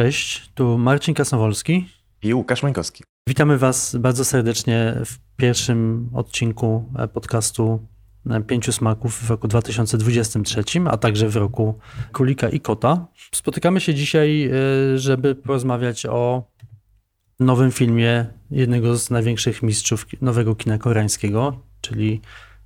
Cześć, tu Marcin Kasnowolski i Łukasz Mańkowski. Witamy Was bardzo serdecznie w pierwszym odcinku podcastu Pięciu Smaków w roku 2023, a także w roku Królika i Kota. Spotykamy się dzisiaj, e, żeby porozmawiać o nowym filmie jednego z największych mistrzów nowego kina koreańskiego, czyli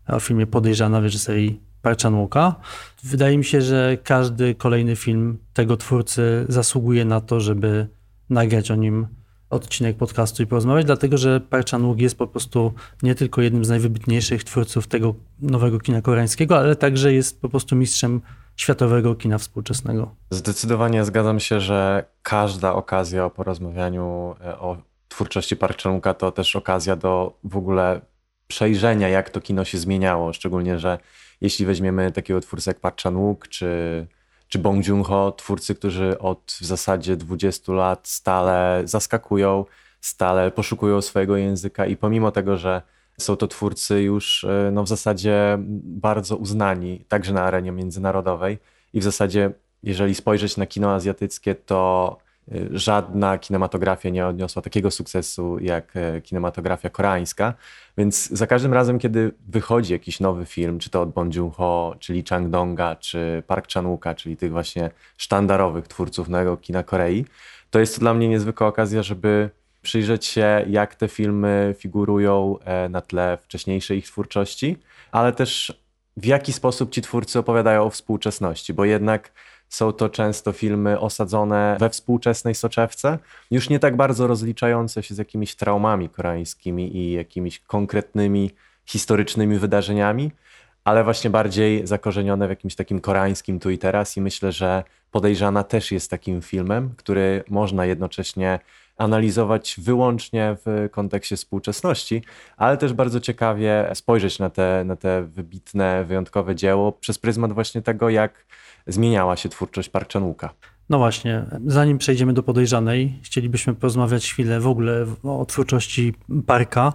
o filmie Podejrzana w reżyserii Park Chan-wooka. Wydaje mi się, że każdy kolejny film tego twórcy zasługuje na to, żeby nagrać o nim odcinek podcastu i porozmawiać, dlatego że Park Chan-wook jest po prostu nie tylko jednym z najwybitniejszych twórców tego nowego kina koreańskiego, ale także jest po prostu mistrzem światowego kina współczesnego. Zdecydowanie zgadzam się, że każda okazja o porozmawianiu e, o twórczości Park Chan-wooka to też okazja do w ogóle przejrzenia, jak to kino się zmieniało, szczególnie, że jeśli weźmiemy takiego twórcę jak Park Chan-wook czy, czy Bong Joon-ho, twórcy, którzy od w zasadzie 20 lat stale zaskakują, stale poszukują swojego języka i pomimo tego, że są to twórcy już e, no, w zasadzie bardzo uznani, także na arenie międzynarodowej i w zasadzie jeżeli spojrzeć na kino azjatyckie, to żadna kinematografia nie odniosła takiego sukcesu jak e, kinematografia koreańska. Więc za każdym razem, kiedy wychodzi jakiś nowy film, czy to od Bong Joon-ho, czyli Chang Donga, czy Park Chan-wooka, czyli tych właśnie sztandarowych twórców nowego kina Korei, to jest to dla mnie niezwykła okazja, żeby przyjrzeć się, jak te filmy figurują e, na tle wcześniejszej ich twórczości, ale też w jaki sposób ci twórcy opowiadają o współczesności, bo jednak są to często filmy osadzone we współczesnej soczewce, już nie tak bardzo rozliczające się z jakimiś traumami koreańskimi i jakimiś konkretnymi historycznymi wydarzeniami, ale właśnie bardziej zakorzenione w jakimś takim koreańskim tu i teraz i myślę, że Podejrzana też jest takim filmem, który można jednocześnie analizować wyłącznie w kontekście współczesności, ale też bardzo ciekawie spojrzeć na te, na te wybitne, wyjątkowe dzieło przez pryzmat właśnie tego, jak zmieniała się twórczość Park Chan-wooka. No właśnie, zanim przejdziemy do podejrzanej, chcielibyśmy porozmawiać chwilę w ogóle o twórczości Parka.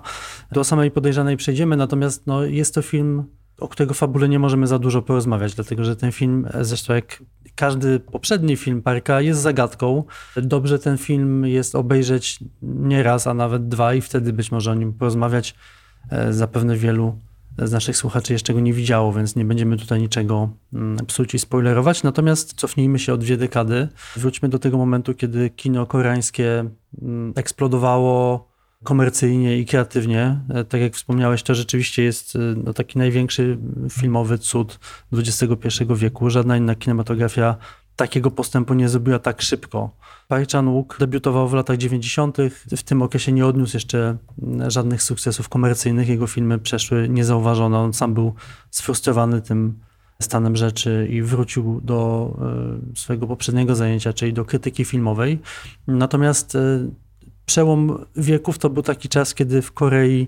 Do samej podejrzanej przejdziemy, natomiast no, jest to film, o którego fabule nie możemy za dużo porozmawiać, dlatego że ten film, zresztą jak każdy poprzedni film Parka, jest zagadką. Dobrze ten film jest obejrzeć nie raz, a nawet dwa i wtedy być może o nim porozmawiać. E, zapewne wielu z naszych słuchaczy jeszcze go nie widziało, więc nie będziemy tutaj niczego mm, psuć i spoilerować. Natomiast cofnijmy się o dwie dekady. Wróćmy do tego momentu, kiedy kino koreańskie mm, eksplodowało komercyjnie i kreatywnie. E, tak jak wspomniałeś, to rzeczywiście jest e, no, taki największy filmowy cud XXI wieku. Żadna inna kinematografia takiego postępu nie zrobiła tak szybko. Park Chan-wook debiutował w latach 90. W tym okresie nie odniósł jeszcze żadnych sukcesów komercyjnych. Jego filmy przeszły niezauważone. On sam był sfrustrowany tym stanem rzeczy i wrócił do e, swojego poprzedniego zajęcia, czyli do krytyki filmowej. Natomiast e, przełom wieków to był taki czas, kiedy w Korei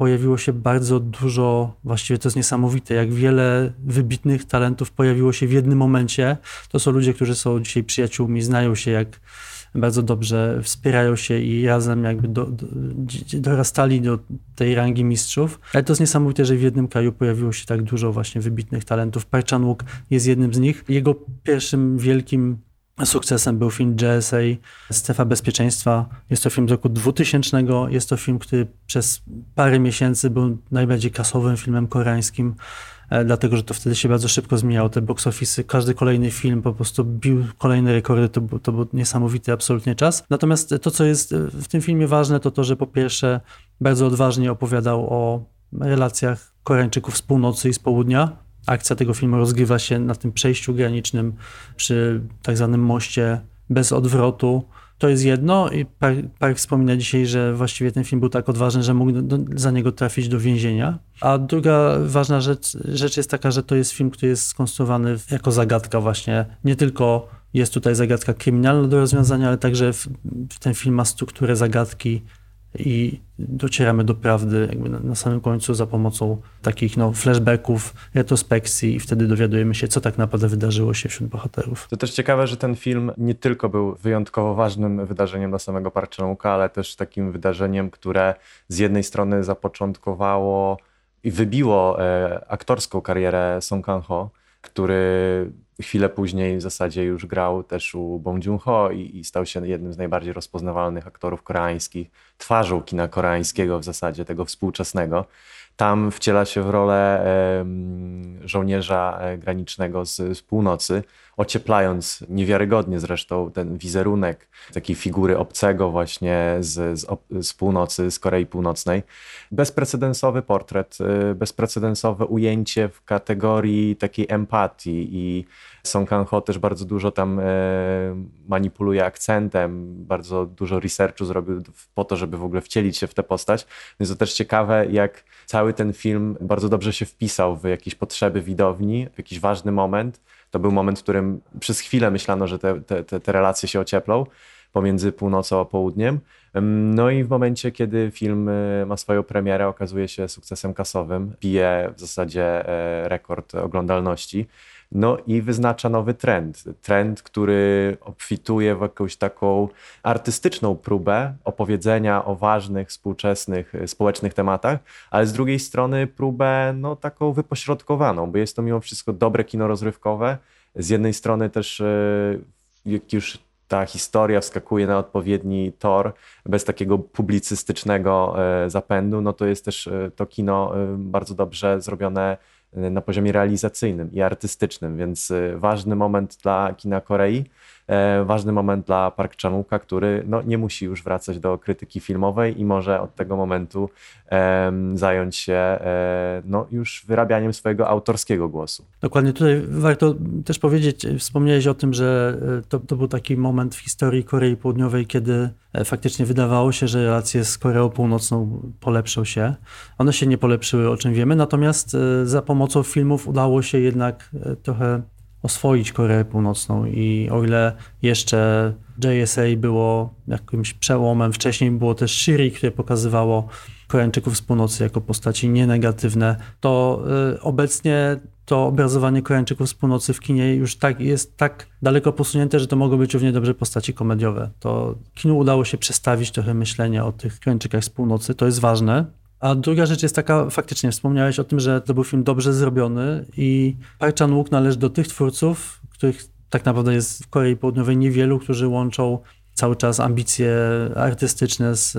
pojawiło się bardzo dużo, właściwie to jest niesamowite, jak wiele wybitnych talentów pojawiło się w jednym momencie. To są ludzie, którzy są dzisiaj przyjaciółmi, znają się jak bardzo dobrze, wspierają się i razem jakby do, do, dorastali do tej rangi mistrzów. Ale to jest niesamowite, że w jednym kraju pojawiło się tak dużo właśnie wybitnych talentów. Park Chan-wook jest jednym z nich. Jego pierwszym wielkim Sukcesem był film JSA Strefa Bezpieczeństwa. Jest to film z roku 2000. Jest to film, który przez parę miesięcy był najbardziej kasowym filmem koreańskim, e, dlatego że to wtedy się bardzo szybko zmieniało te box office. Każdy kolejny film po prostu bił kolejne rekordy. To, to był niesamowity absolutnie czas. Natomiast to, co jest w tym filmie ważne, to to, że po pierwsze bardzo odważnie opowiadał o relacjach Koreańczyków z północy i z południa, Akcja tego filmu rozgrywa się na tym przejściu granicznym przy tak zwanym moście bez odwrotu. To jest jedno i Park, Park wspomina dzisiaj, że właściwie ten film był tak odważny, że mógł do, za niego trafić do więzienia. A druga ważna rzecz, rzecz jest taka, że to jest film, który jest skonstruowany jako zagadka właśnie. Nie tylko jest tutaj zagadka kryminalna do rozwiązania, ale także w, ten film ma strukturę zagadki i docieramy do prawdy jakby na, na, samym końcu za pomocą takich no, flashbacków, retrospekcji i wtedy dowiadujemy się, co tak naprawdę wydarzyło się wśród bohaterów. To też ciekawe, że ten film nie tylko był wyjątkowo ważnym wydarzeniem dla samego Parczenuka, ale też takim wydarzeniem, które z jednej strony zapoczątkowało i wybiło e, aktorską karierę Song Kang-ho, który chwilę później w zasadzie już grał też u Bong Joon-ho i, i, stał się jednym z najbardziej rozpoznawalnych aktorów koreańskich, twarzą kina koreańskiego w zasadzie, tego współczesnego. Tam wciela się w rolę żołnierza e, granicznego z, z północy, ocieplając niewiarygodnie zresztą ten wizerunek takiej figury obcego właśnie z, z, z północy, z Korei Północnej. Bezprecedensowy portret, e, bezprecedensowe ujęcie w kategorii takiej empatii i Song Kang-ho też bardzo dużo tam e, manipuluje akcentem, bardzo dużo researchu zrobił po to, żeby w ogóle wcielić się w tę postać. Więc to też ciekawe, jak cały ten film bardzo dobrze się wpisał w jakieś potrzeby widowni, w jakiś ważny moment. To był moment, w którym przez chwilę myślano, że te, te, te relacje się ocieplą pomiędzy północą a południem. No i w momencie, kiedy film e, ma swoją premierę, okazuje się sukcesem kasowym, bije w zasadzie e, rekord oglądalności. No i wyznacza nowy trend. Trend, który obfituje w jakąś taką artystyczną próbę opowiedzenia o ważnych, współczesnych, e, społecznych tematach, ale z drugiej strony próbę no, taką wypośrodkowaną, bo jest to mimo wszystko dobre kino rozrywkowe. Z jednej strony też, e, jak już ta historia wskakuje na odpowiedni tor, bez takiego publicystycznego e, zapędu, no to jest też to kino bardzo dobrze zrobione na poziomie realizacyjnym i artystycznym, więc y, ważny moment dla kina Korei, ważny moment dla Park Chan-wooka, który no, nie musi już wracać do krytyki filmowej i może od tego momentu zająć się e, no, już wyrabianiem swojego autorskiego głosu. Dokładnie, tutaj warto też powiedzieć, wspomniałeś o tym, że e, to, to był taki moment w historii Korei Południowej, kiedy E, faktycznie wydawało się, że relacje z Koreą Północną polepszą się. One się nie polepszyły, o czym wiemy, natomiast e, za pomocą filmów udało się jednak e, trochę oswoić Koreę Północną i o ile jeszcze JSA było jakimś przełomem, wcześniej było też Shiri, które pokazywało Koreańczyków z północy jako postaci nienegatywne, to obecnie to obrazowanie Koreańczyków z północy w kinie już tak jest tak daleko posunięte, że to mogą być równie dobrze postaci komediowe. To kinu udało się przestawić trochę myślenie o tych Koreańczykach z północy, to jest ważne. A druga rzecz jest taka, faktycznie wspomniałeś o tym, że to był film dobrze zrobiony i Park Chan-wook należy do tych twórców, których tak naprawdę jest w Korei Południowej niewielu, którzy łączą cały czas ambicje artystyczne z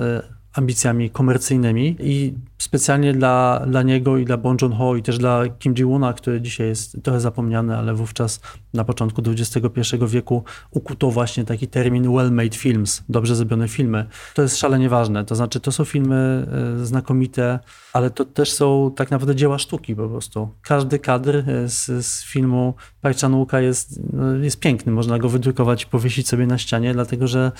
ambicjami komercyjnymi i specjalnie dla, dla niego i dla Bong Joon-ho i też dla Kim Ji-woona, który dzisiaj jest trochę zapomniany, ale wówczas na początku XXI wieku ukuto właśnie taki termin well-made films, dobrze zrobione filmy. To jest szalenie ważne, to znaczy to są filmy e, znakomite, ale to też są tak naprawdę dzieła sztuki po prostu. Każdy kadr e, z, z filmu Park Chan-wooka jest, no, jest piękny, można go wydrukować i powiesić sobie na ścianie, dlatego że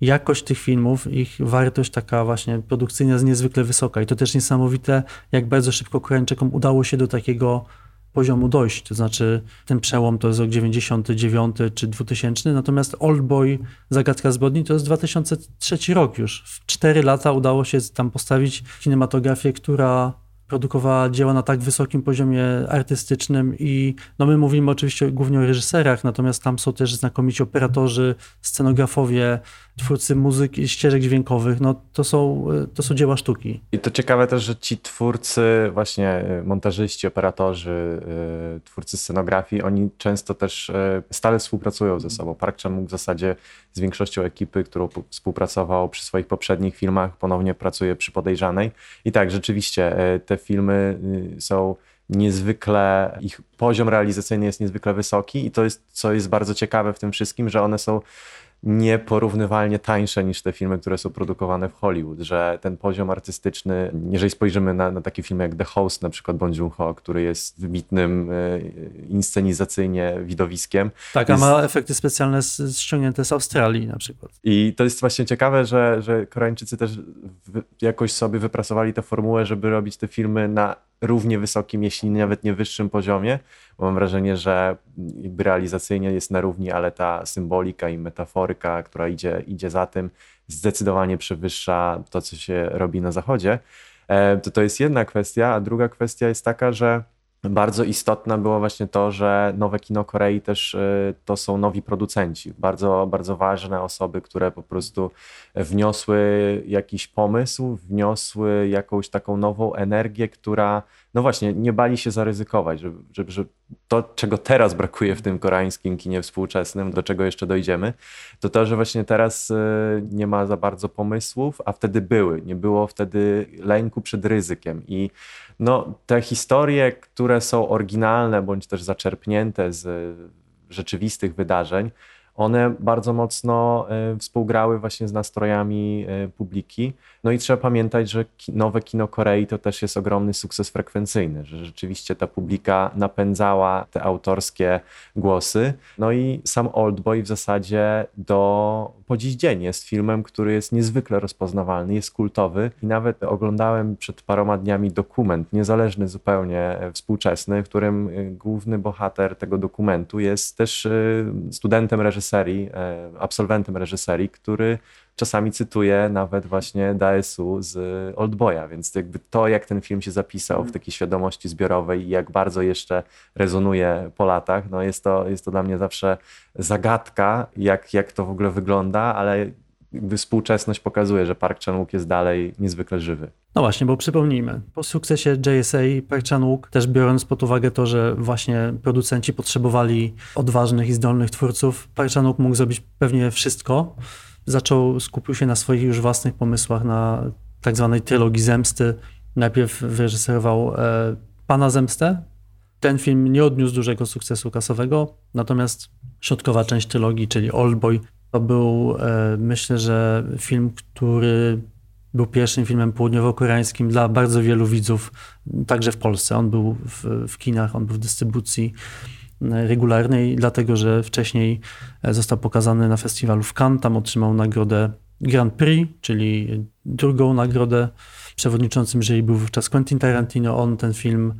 jakość tych filmów, ich wartość taka właśnie produkcyjna jest niezwykle wysoka i to też niesamowite, jak bardzo szybko Koreańczykom udało się do takiego poziomu dojść, to znaczy ten przełom to jest rok 99 czy 2000, natomiast Oldboy, Zagadka Zbrodni to jest 2003 rok już. W 4 lata udało się tam postawić kinematografię, która produkowała dzieła na tak wysokim poziomie artystycznym i no my mówimy oczywiście głównie o reżyserach, natomiast tam są też znakomici operatorzy, scenografowie, twórcy muzyki, ścieżek dźwiękowych, no to są, to są dzieła sztuki. I to ciekawe też, że ci twórcy, właśnie y, montażyści, operatorzy, y, twórcy scenografii, oni często też y, stale współpracują ze sobą. Park Chan w zasadzie z większością ekipy, którą współpracował przy swoich poprzednich filmach, ponownie pracuje przy Podejrzanej. I tak, rzeczywiście te filmy są niezwykle, ich poziom realizacyjny jest niezwykle wysoki i to jest, co jest bardzo ciekawe w tym wszystkim, że one są nieporównywalnie tańsze niż te filmy, które są produkowane w Hollywood, że ten poziom artystyczny, jeżeli spojrzymy na, na takie filmy jak The Host, na przykład Bong Joon-ho, który jest wybitnym e, inscenizacyjnie widowiskiem. Tak, jest... a ma efekty specjalne ściągnięte z Australii na przykład. I to jest właśnie ciekawe, że, że Koreańczycy też jakoś sobie wypracowali tę formułę, żeby robić te filmy na równie wysokim, jeśli nawet nie wyższym poziomie, bo mam wrażenie, że realizacyjnie jest na równi, ale ta symbolika i metaforyka, która idzie, idzie za tym, zdecydowanie przewyższa to, co się robi na zachodzie. E, to, to jest jedna kwestia, a druga kwestia jest taka, że bardzo istotne było właśnie to, że nowe kino Korei też y, to są nowi producenci. Bardzo, bardzo ważne osoby, które po prostu wniosły jakiś pomysł, wniosły jakąś taką nową energię, która no właśnie, nie bali się zaryzykować, żeby, żeby, żeby to, czego teraz brakuje w tym koreańskim kinie współczesnym, do czego jeszcze dojdziemy, to to, że właśnie teraz e, nie ma za bardzo pomysłów, a wtedy były. Nie było wtedy lęku przed ryzykiem i no, te historie, które są oryginalne bądź też zaczerpnięte z rzeczywistych wydarzeń, one bardzo mocno e, współgrały właśnie z nastrojami e, publiki. No i trzeba pamiętać, że nowe kino Korei to też jest ogromny sukces frekwencyjny, że rzeczywiście ta publika napędzała te autorskie głosy. No i sam Oldboy w zasadzie do po dziś dzień jest filmem, który jest niezwykle rozpoznawalny, jest kultowy i nawet oglądałem przed paroma dniami dokument, niezależny zupełnie, e, współczesny, w którym główny bohater tego dokumentu jest też studentem reżyserii reżyserii, e, absolwentem reżyserii, który czasami cytuje nawet właśnie Daesu z Oldboya, więc jakby to, jak ten film się zapisał w mhm. takiej świadomości zbiorowej i jak bardzo jeszcze rezonuje po latach, no jest to, jest to dla mnie zawsze zagadka, jak, jak to w ogóle wygląda, ale współczesność pokazuje, że Park Chan-wook jest dalej niezwykle żywy. No właśnie, bo przypomnijmy, po sukcesie JSA Park Chan-wook, też biorąc pod uwagę to, że właśnie producenci potrzebowali odważnych i zdolnych twórców, Park Chan-wook mógł zrobić pewnie wszystko. Zaczął, skupił się na swoich już własnych pomysłach, na tak zwanej trylogii zemsty. Najpierw wyreżyserował e, Pana Zemstę. Ten film nie odniósł dużego sukcesu kasowego, natomiast środkowa część trylogii, czyli Oldboy, to był, e, myślę, że film, który był pierwszym filmem południowo-koreańskim dla bardzo wielu widzów, także w Polsce. On był w, w kinach, on był w dystrybucji e, regularnej, dlatego że wcześniej e, został pokazany na festiwalu w Cannes. Tam otrzymał nagrodę Grand Prix, czyli drugą nagrodę. Przewodniczącym jury był wówczas Quentin Tarantino. On ten film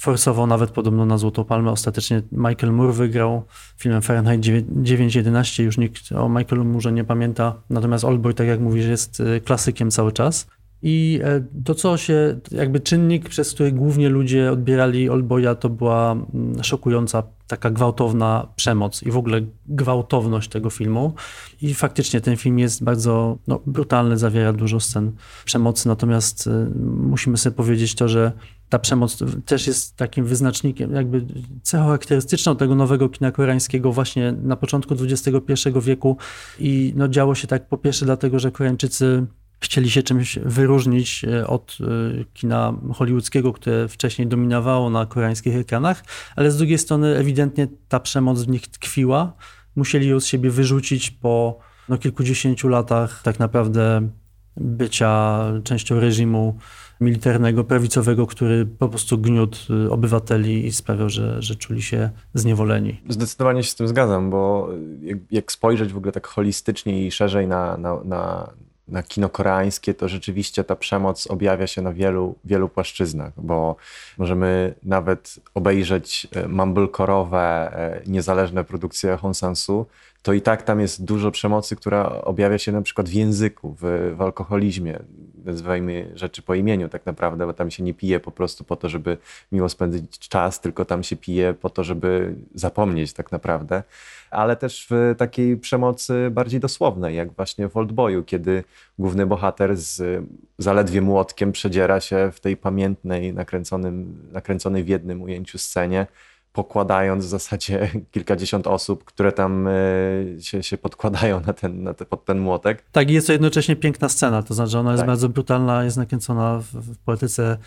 forsował nawet podobno na Złotą Palmę. Ostatecznie Michael Moore wygrał filmem Fahrenheit 9.11. Już nikt o Michaelu Moore nie pamięta. Natomiast Oldboy, tak jak mówisz, jest y, klasykiem cały czas. I e, to, co się, jakby czynnik, przez który głównie ludzie odbierali Oldboya, to była mm, szokująca, taka gwałtowna przemoc i w ogóle gwałtowność tego filmu. I faktycznie ten film jest bardzo no, brutalny, zawiera dużo scen przemocy, natomiast y, musimy sobie powiedzieć to, że ta przemoc też jest takim wyznacznikiem, jakby cechą charakterystyczną tego nowego kina koreańskiego właśnie na początku XXI wieku i no, działo się tak po pierwsze dlatego, że Koreańczycy chcieli się czymś wyróżnić e, od e, kina hollywoodzkiego, które wcześniej dominowało na koreańskich ekranach, ale z drugiej strony ewidentnie ta przemoc w nich tkwiła. Musieli ją z siebie wyrzucić po no, kilkudziesięciu latach tak naprawdę bycia częścią reżimu militarnego, prawicowego, który po prostu gniótł y, obywateli i sprawiał, że, że czuli się zniewoleni. Zdecydowanie się z tym zgadzam, bo jak, jak spojrzeć w ogóle tak holistycznie i szerzej na, na, na, na kino koreańskie, to rzeczywiście ta przemoc objawia się na wielu, wielu płaszczyznach, bo możemy nawet obejrzeć e, mumblecore'owe, e, niezależne produkcje Hong Sansu, to i tak tam jest dużo przemocy, która objawia się na przykład w języku, w, w alkoholizmie. Nazywajmy rzeczy po imieniu tak naprawdę, bo tam się nie pije po prostu po to, żeby miło spędzić czas, tylko tam się pije po to, żeby zapomnieć tak naprawdę. Ale też w takiej przemocy bardziej dosłownej, jak właśnie w Oldboyu, kiedy główny bohater z zaledwie młotkiem przedziera się w tej pamiętnej, nakręconym, nakręconej w jednym ujęciu scenie pokładając w zasadzie kilkadziesiąt osób, które tam e, się, się podkładają na ten, na te, pod ten młotek. Tak, i jest to jednocześnie piękna scena, to znaczy ona jest tak. bardzo brutalna, jest nakręcona w, w poetyce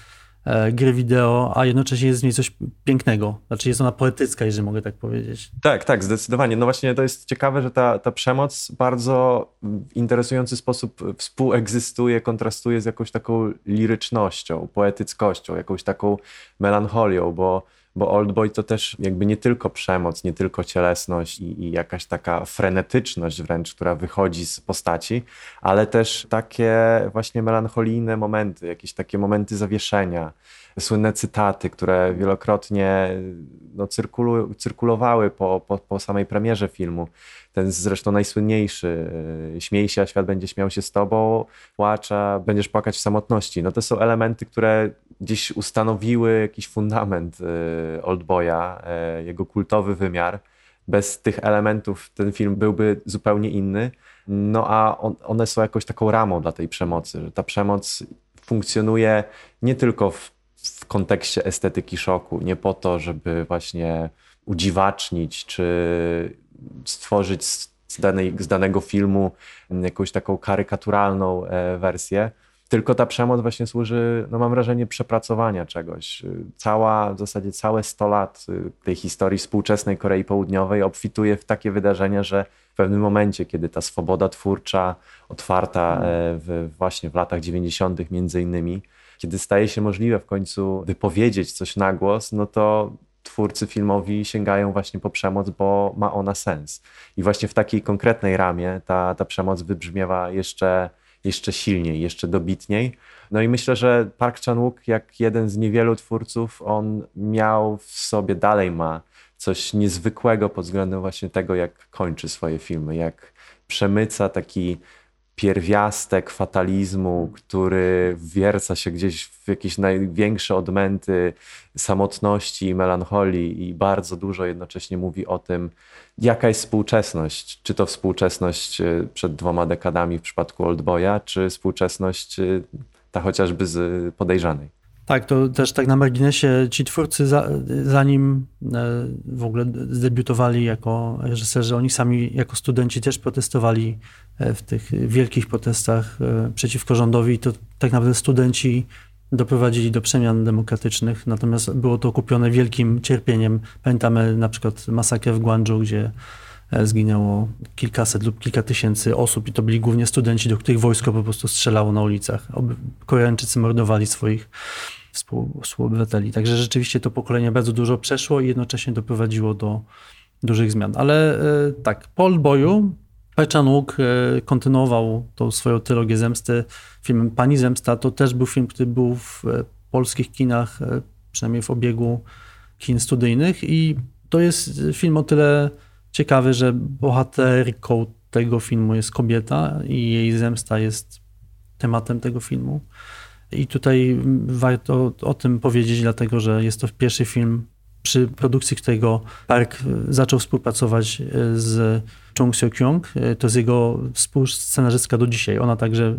e, gry wideo, a jednocześnie jest w niej coś pięknego. Znaczy jest ona poetycka, jeżeli mogę tak powiedzieć. Tak, tak, zdecydowanie. No właśnie to jest ciekawe, że ta, ta przemoc bardzo w interesujący sposób współegzystuje, kontrastuje z jakąś taką lirycznością, poetyckością, jakąś taką melancholią, bo bo Oldboy to też jakby nie tylko przemoc, nie tylko cielesność i, i, jakaś taka frenetyczność wręcz, która wychodzi z postaci, ale też takie właśnie melancholijne momenty, jakieś takie momenty zawieszenia, słynne cytaty, które wielokrotnie no, cyrkulu, cyrkulowały po, po, po samej premierze filmu. Ten zresztą najsłynniejszy, y, śmiej się, a świat będzie śmiał się z tobą, płacza, będziesz płakać w samotności. No to są elementy, które gdzieś ustanowiły jakiś fundament y, Oldboya, y, jego kultowy wymiar. Bez tych elementów ten film byłby zupełnie inny. No a on, one są jakąś taką ramą dla tej przemocy, że ta przemoc funkcjonuje nie tylko w w kontekście estetyki szoku, nie po to, żeby właśnie udziwacznić czy stworzyć z, danej, z danego filmu jakąś taką karykaturalną e, wersję, tylko ta przemoc właśnie służy, no mam wrażenie, przepracowania czegoś. Cała, w zasadzie całe 100 lat y, tej historii współczesnej Korei Południowej obfituje w takie wydarzenia, że w pewnym momencie, kiedy ta swoboda twórcza, otwarta e, w, właśnie w latach 90. między innymi, kiedy staje się możliwe w końcu wypowiedzieć coś na głos, no to twórcy filmowi sięgają właśnie po przemoc, bo ma ona sens. I właśnie w takiej konkretnej ramie ta, ta przemoc wybrzmiewa jeszcze, jeszcze silniej, jeszcze dobitniej. No i myślę, że Park Chan-wook, jak jeden z niewielu twórców, on miał w sobie, dalej ma coś niezwykłego pod względem właśnie tego, jak kończy swoje filmy, jak przemyca taki pierwiastek fatalizmu, który wierca się gdzieś w jakieś największe odmęty samotności i melancholii i bardzo dużo jednocześnie mówi o tym, jaka jest współczesność. Czy to współczesność e, przed dwoma dekadami w przypadku Oldboya, czy współczesność e, ta chociażby z podejrzanej. Tak, to też tak na marginesie ci twórcy, za, zanim e, w ogóle zdebiutowali jako reżyserzy, oni sami jako studenci też protestowali w tych wielkich protestach e, przeciwko rządowi. To tak naprawdę studenci doprowadzili do przemian demokratycznych, natomiast było to okupione wielkim cierpieniem. Pamiętamy na przykład masakrę w Guangzhou, gdzie zginęło kilkaset lub kilka tysięcy osób i to byli głównie studenci, do których wojsko po prostu strzelało na ulicach. Koreańczycy mordowali swoich współobywateli. Także rzeczywiście to pokolenie bardzo dużo przeszło i jednocześnie doprowadziło do dużych zmian. Ale e, tak, Paul Boyu, Pechanuk e, kontynuował tą swoją trylogię zemsty filmem Pani Zemsta. To też był film, który był w e, polskich kinach, przynajmniej w obiegu kin studyjnych i to jest film o tyle ciekawy, że bohaterką tego filmu jest kobieta i jej zemsta jest tematem tego filmu. I tutaj warto o tym powiedzieć, dlatego że jest to pierwszy film, przy produkcji którego Park zaczął współpracować e, z Chung Seo-kyung. E, to jest jego współscenarzystka do dzisiaj. Ona także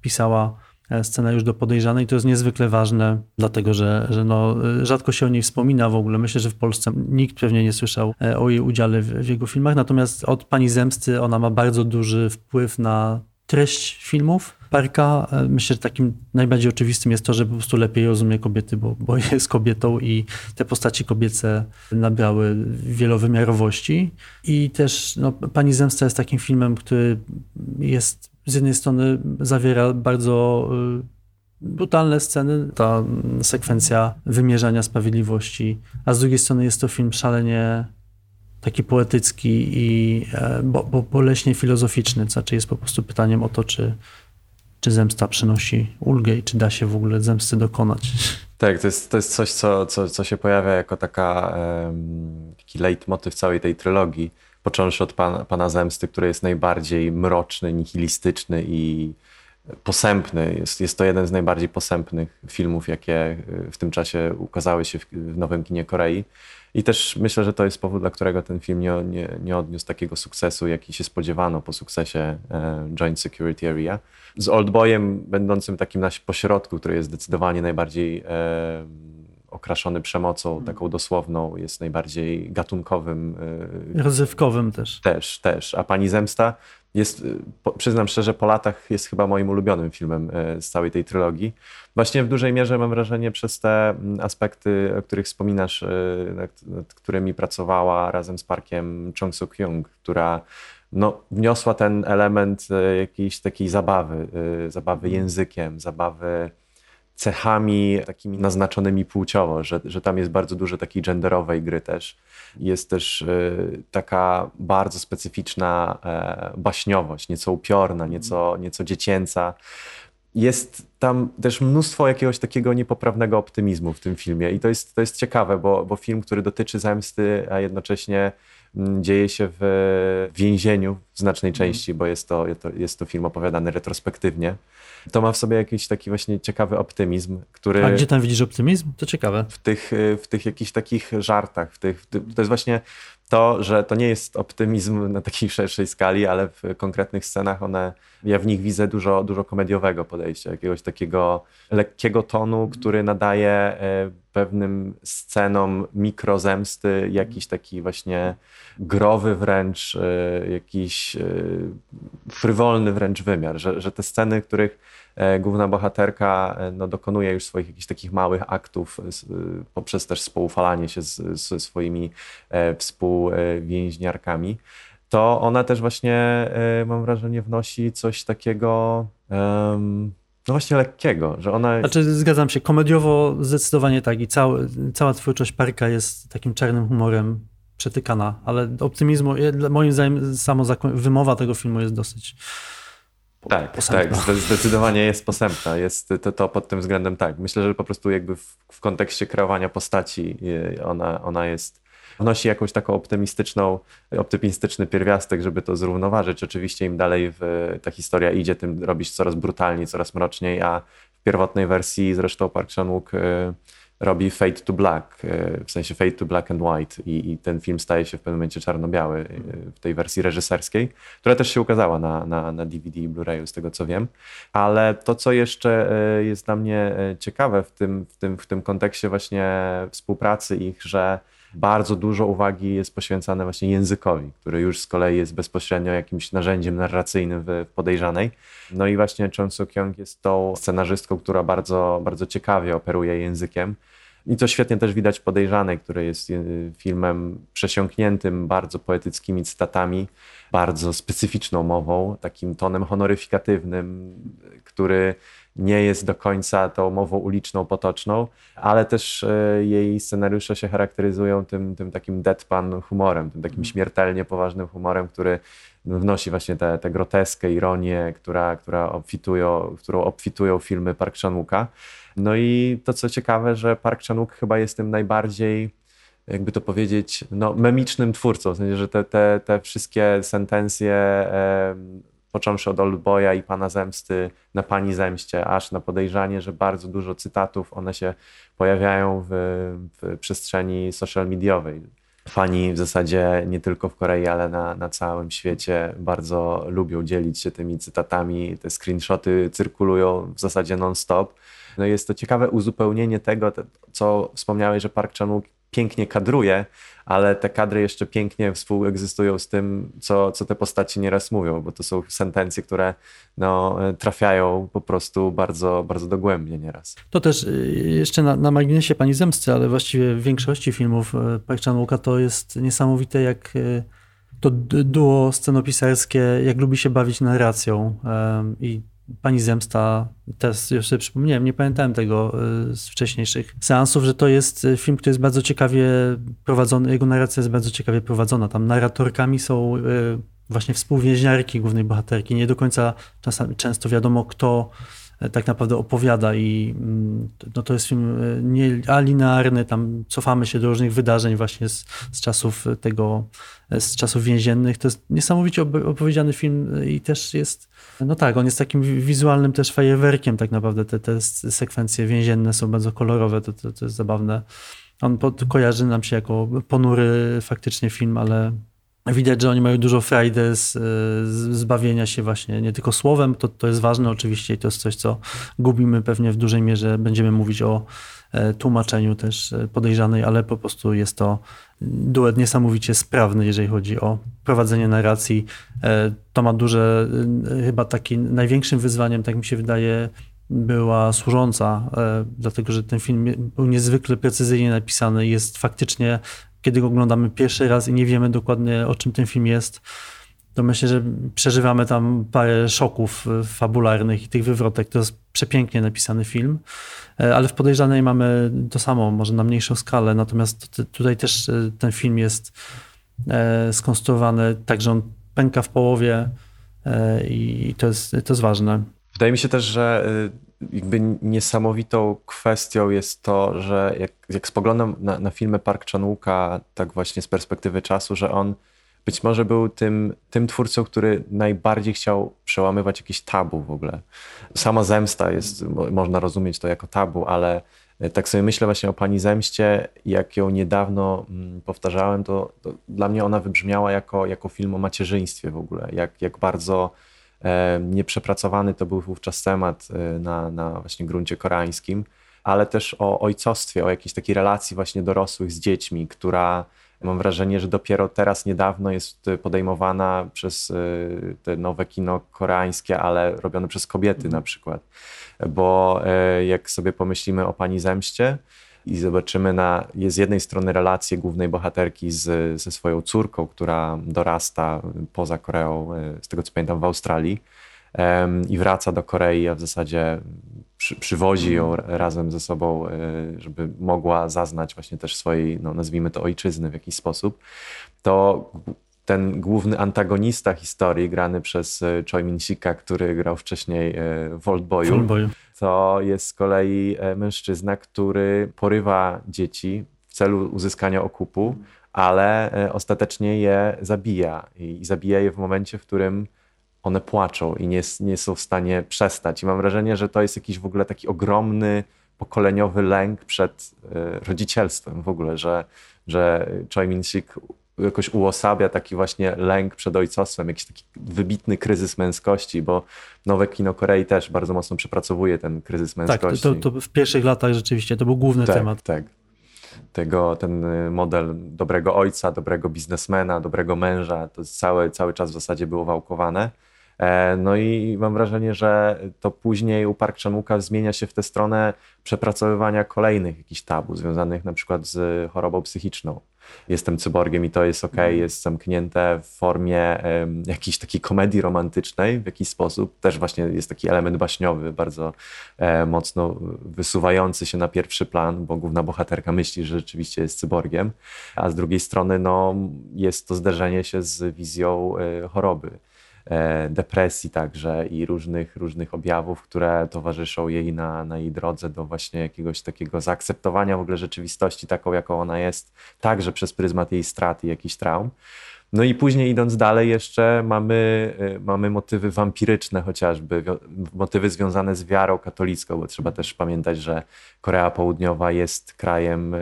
pisała e, scenariusz do podejrzanej. To jest niezwykle ważne, dlatego że, że no, rzadko się o niej wspomina w ogóle. Myślę, że w Polsce nikt pewnie nie słyszał o jej udziale w, w jego filmach. Natomiast od Pani Zemsty ona ma bardzo duży wpływ na treść filmów Parka. E, myślę, że takim najbardziej oczywistym jest to, że po prostu lepiej rozumie kobiety, bo, bo jest kobietą i te postaci kobiece nabrały wielowymiarowości. I też no, Pani Zemsta jest takim filmem, który jest z jednej strony zawiera bardzo e, brutalne sceny, ta sekwencja wymierzania sprawiedliwości, a z drugiej strony jest to film szalenie taki poetycki i e, bo, bo boleśnie filozoficzny, znaczy jest po prostu pytaniem o to, czy, czy zemsta przynosi ulgę i czy da się w ogóle zemsty dokonać. Tak, to jest, to jest coś, co, co, co się pojawia jako taka, taki leitmotyw całej tej trylogii, począwszy od Pana, Pana Zemsty, który jest najbardziej mroczny, nihilistyczny i posępny. Jest, jest to jeden z najbardziej posępnych filmów, jakie w tym czasie ukazały się w, w nowym kinie Korei. I też myślę, że to jest powód, dla którego ten film nie, nie, nie odniósł takiego sukcesu, jaki się spodziewano po sukcesie e, Joint Security Area. Z Oldboyem, będącym takim na pośrodku, który jest zdecydowanie najbardziej e, okraszony przemocą, mhm. taką dosłowną, jest najbardziej gatunkowym. E, Rozrywkowym też. Też, też. A Pani Zemsta jest, przyznam szczerze, po latach jest chyba moim ulubionym filmem z całej tej trylogii. Właśnie w dużej mierze mam wrażenie przez te mm, aspekty, o których wspominasz, y, nad, którymi pracowała razem z Parkiem Chung Suk Young, która no, wniosła ten element y, jakiejś takiej zabawy, y, zabawy językiem, zabawy cechami takimi naznaczonymi płciowo, że, że tam jest bardzo dużo takiej genderowej gry też. Jest też taka bardzo specyficzna e, baśniowość, nieco upiorna, nieco, nieco dziecięca jest tam też mnóstwo jakiegoś takiego niepoprawnego optymizmu w tym filmie i to jest, to jest ciekawe, bo, bo film, który dotyczy zemsty, a jednocześnie dzieje się w więzieniu w znacznej mhm. części, bo jest to, jest to film opowiadany retrospektywnie, to ma w sobie jakiś taki właśnie ciekawy optymizm, który... A gdzie tam widzisz optymizm? To ciekawe. W tych, w tych jakichś takich żartach, w tych, to jest właśnie to, że to nie jest optymizm na takiej szerszej skali, ale w konkretnych scenach one, ja w nich widzę dużo, dużo komediowego podejścia, jakiegoś takiego lekkiego tonu, który nadaje e, pewnym scenom mikrozemsty jakiś taki właśnie growy wręcz, e, jakiś e, frywolny wręcz wymiar, że, że te sceny, których główna bohaterka no, dokonuje już swoich jakichś takich małych aktów poprzez też współufalanie się z, ze swoimi e, współwięźniarkami, to ona też właśnie, mam wrażenie, wnosi coś takiego. Um, no właśnie lekkiego, że ona... Znaczy zgadzam się, komediowo zdecydowanie tak i cały, cała twórczość Parka jest takim czarnym humorem przetykana, ale optymizmu, moim zdaniem samo wymowa tego filmu jest dosyć tak, posępna. tak, zdecydowanie jest posępna. Jest to, to pod tym względem tak. Myślę, że po prostu jakby w, w kontekście kreowania postaci ona, ona jest, wnosi jakąś taką optymistyczną, optymistyczny pierwiastek, żeby to zrównoważyć. Oczywiście im dalej w, ta historia idzie, tym robisz coraz brutalniej, coraz mroczniej, a w pierwotnej wersji zresztą Park Chan-wook y, robi Fade to Black, e, w sensie Fade to Black and White i, i ten film staje się w pewnym momencie czarno-biały e, w tej wersji reżyserskiej, która też się ukazała na, na, na DVD i Blu-rayu z tego co wiem, ale to co jeszcze jest dla mnie ciekawe w tym, w tym, w tym kontekście właśnie współpracy ich, że bardzo dużo uwagi jest poświęcane właśnie językowi, który już z kolei jest bezpośrednio jakimś narzędziem narracyjnym w Podejrzanej. No i właśnie Chon Soo-kyung jest tą scenarzystką, która bardzo, bardzo ciekawie operuje językiem. I to świetnie też widać Podejrzanej, który jest y, filmem przesiąkniętym bardzo poetyckimi cytatami, bardzo specyficzną mową, takim tonem honoryfikatywnym, który nie jest do końca tą mową uliczną, potoczną, ale też e, jej scenariusze się charakteryzują tym, tym takim deadpan humorem, tym takim mhm. śmiertelnie poważnym humorem, który wnosi właśnie tę te, te groteskę, ironię, która, która obfitują, którą obfitują filmy Park Chan-wooka. No i to, co ciekawe, że Park Chan-wook chyba jest tym najbardziej jakby to powiedzieć, no, memicznym twórcą, w sensie, że te, te, te wszystkie sentencje począwszy od Oldboya i Pana Zemsty na Pani Zemście, aż na podejrzanie, że bardzo dużo cytatów, one się pojawiają w, w przestrzeni social mediowej. Fani w zasadzie nie tylko w Korei, ale na, na całym świecie bardzo lubią dzielić się tymi cytatami. Te screenshoty cyrkulują w zasadzie non-stop. No jest to ciekawe uzupełnienie tego, co wspomniałeś, że Park Chan-wook pięknie kadruje, ale te kadry jeszcze pięknie współegzystują z tym, co, co te postaci nieraz mówią, bo to są sentencje, które no, trafiają po prostu bardzo, bardzo dogłębnie nieraz. To też y, jeszcze na, na marginesie Pani Zemsty, ale właściwie w większości filmów y, Park chan to jest niesamowite, jak y, to duo scenopisarskie, jak lubi się bawić narracją i Pani Zemsta, teraz już sobie przypomniałem, nie pamiętałem tego y, z wcześniejszych seansów, że to jest y, film, który jest bardzo ciekawie prowadzony, jego narracja jest bardzo ciekawie prowadzona. Tam narratorkami są y, właśnie współwięźniarki głównej bohaterki. Nie do końca czasami, często wiadomo, kto tak naprawdę opowiada i mm, no to jest film nie alinearny, tam cofamy się do różnych wydarzeń właśnie z, z czasów tego, z czasów więziennych. To jest niesamowicie opowiedziany film i też jest no tak, on jest takim wizualnym też fajerwerkiem tak naprawdę. Te, te sekwencje więzienne są bardzo kolorowe, to, to, to jest zabawne. On pod, kojarzy nam się jako ponury faktycznie film, ale widać, że oni mają dużo frajdy z, z zbawienia się właśnie nie tylko słowem, to, to jest ważne oczywiście i to jest coś, co gubimy pewnie w dużej mierze. Będziemy mówić o e, tłumaczeniu też e, podejrzanej, ale po prostu jest to duet niesamowicie sprawny, jeżeli chodzi o prowadzenie narracji. E, to ma duże, e, chyba takim największym wyzwaniem, tak mi się wydaje, była służąca, e, dlatego że ten film był niezwykle precyzyjnie napisany. Jest faktycznie, kiedy go oglądamy pierwszy raz i nie wiemy dokładnie o czym ten film jest, to myślę, że przeżywamy tam parę szoków fabularnych i tych wywrotek. To jest przepięknie napisany film, e, ale w Podejrzanej mamy to samo, może na mniejszą skalę, natomiast tutaj też e, ten film jest e, skonstruowany tak, że on pęka w połowie i to jest, to jest ważne. Wydaje mi się też, że jakby niesamowitą kwestią jest to, że jak, jak spoglądam na, na filmy Park Chan-wooka, tak właśnie z perspektywy czasu, że on być może był tym, tym twórcą, który najbardziej chciał przełamywać jakieś tabu w ogóle. Sama zemsta jest, można rozumieć to jako tabu, ale Tak sobie myślę właśnie o Pani Zemście, jak ją niedawno mm, powtarzałem, to, to dla mnie ona wybrzmiała jako, jako film o macierzyństwie w ogóle, jak, jak bardzo nieprzepracowany to był wówczas temat e, na, na właśnie gruncie koreańskim, ale też o ojcostwie, o jakiejś takiej relacji właśnie dorosłych z dziećmi, która mam wrażenie, że dopiero teraz niedawno jest podejmowana przez e, te nowe kino koreańskie, ale robione przez kobiety mm. na przykład bo e, jak sobie pomyślimy o pani zemście i zobaczymy na, z jednej strony relację głównej bohaterki z, ze swoją córką, która dorasta poza Koreą, e, z tego co pamiętam w Australii i wraca do Korei, a w zasadzie przy, przywozi ją razem ze sobą, e, żeby mogła zaznać właśnie też swojej, no nazwijmy to ojczyzny w jakiś sposób, to ten główny antagonista historii, grany przez e, Choi Min-sika, który grał wcześniej w Oldboyu, to jest z kolei e, mężczyzna, który porywa dzieci w celu uzyskania okupu, ale ostatecznie je zabija. I zabija je w momencie, w którym one płaczą i nie, nie są w stanie przestać. I mam wrażenie, że to jest jakiś w ogóle taki ogromny, pokoleniowy lęk przed rodzicielstwem w ogóle, że, że Choi Min-sik jakoś uosabia taki właśnie lęk przed ojcostwem, jakiś taki wybitny kryzys męskości, bo nowe kino Korei też bardzo mocno przepracowuje ten kryzys męskości. Tak, to, to w pierwszych latach rzeczywiście to był główny tak, temat. Tak, tego, ten y, model dobrego ojca, dobrego biznesmena, dobrego męża, to cały, cały czas w zasadzie było wałkowane. E, no i mam wrażenie, że to później u Park Chan-wooka zmienia się w tę stronę przepracowywania kolejnych jakichś tabu związanych na przykład z chorobą psychiczną. Jestem cyborgiem i to jest ok, mhm. jest zamknięte w formie um, jakiejś takiej komedii romantycznej w jakiś sposób. Też właśnie jest taki element baśniowy, bardzo e, mocno wysuwający się na pierwszy plan, bo główna bohaterka myśli, że rzeczywiście jest cyborgiem, a z drugiej strony no, jest to zderzenie się z wizją e, choroby. E, depresji także i różnych, różnych objawów, które towarzyszą jej na, na jej drodze do właśnie jakiegoś takiego zaakceptowania w ogóle rzeczywistości taką, jaką ona jest, także przez pryzmat jej straty i jakichś traum. No i później idąc dalej jeszcze mamy, e, mamy motywy wampiryczne chociażby, motywy związane z wiarą katolicką, bo trzeba też pamiętać, że Korea Południowa jest krajem e,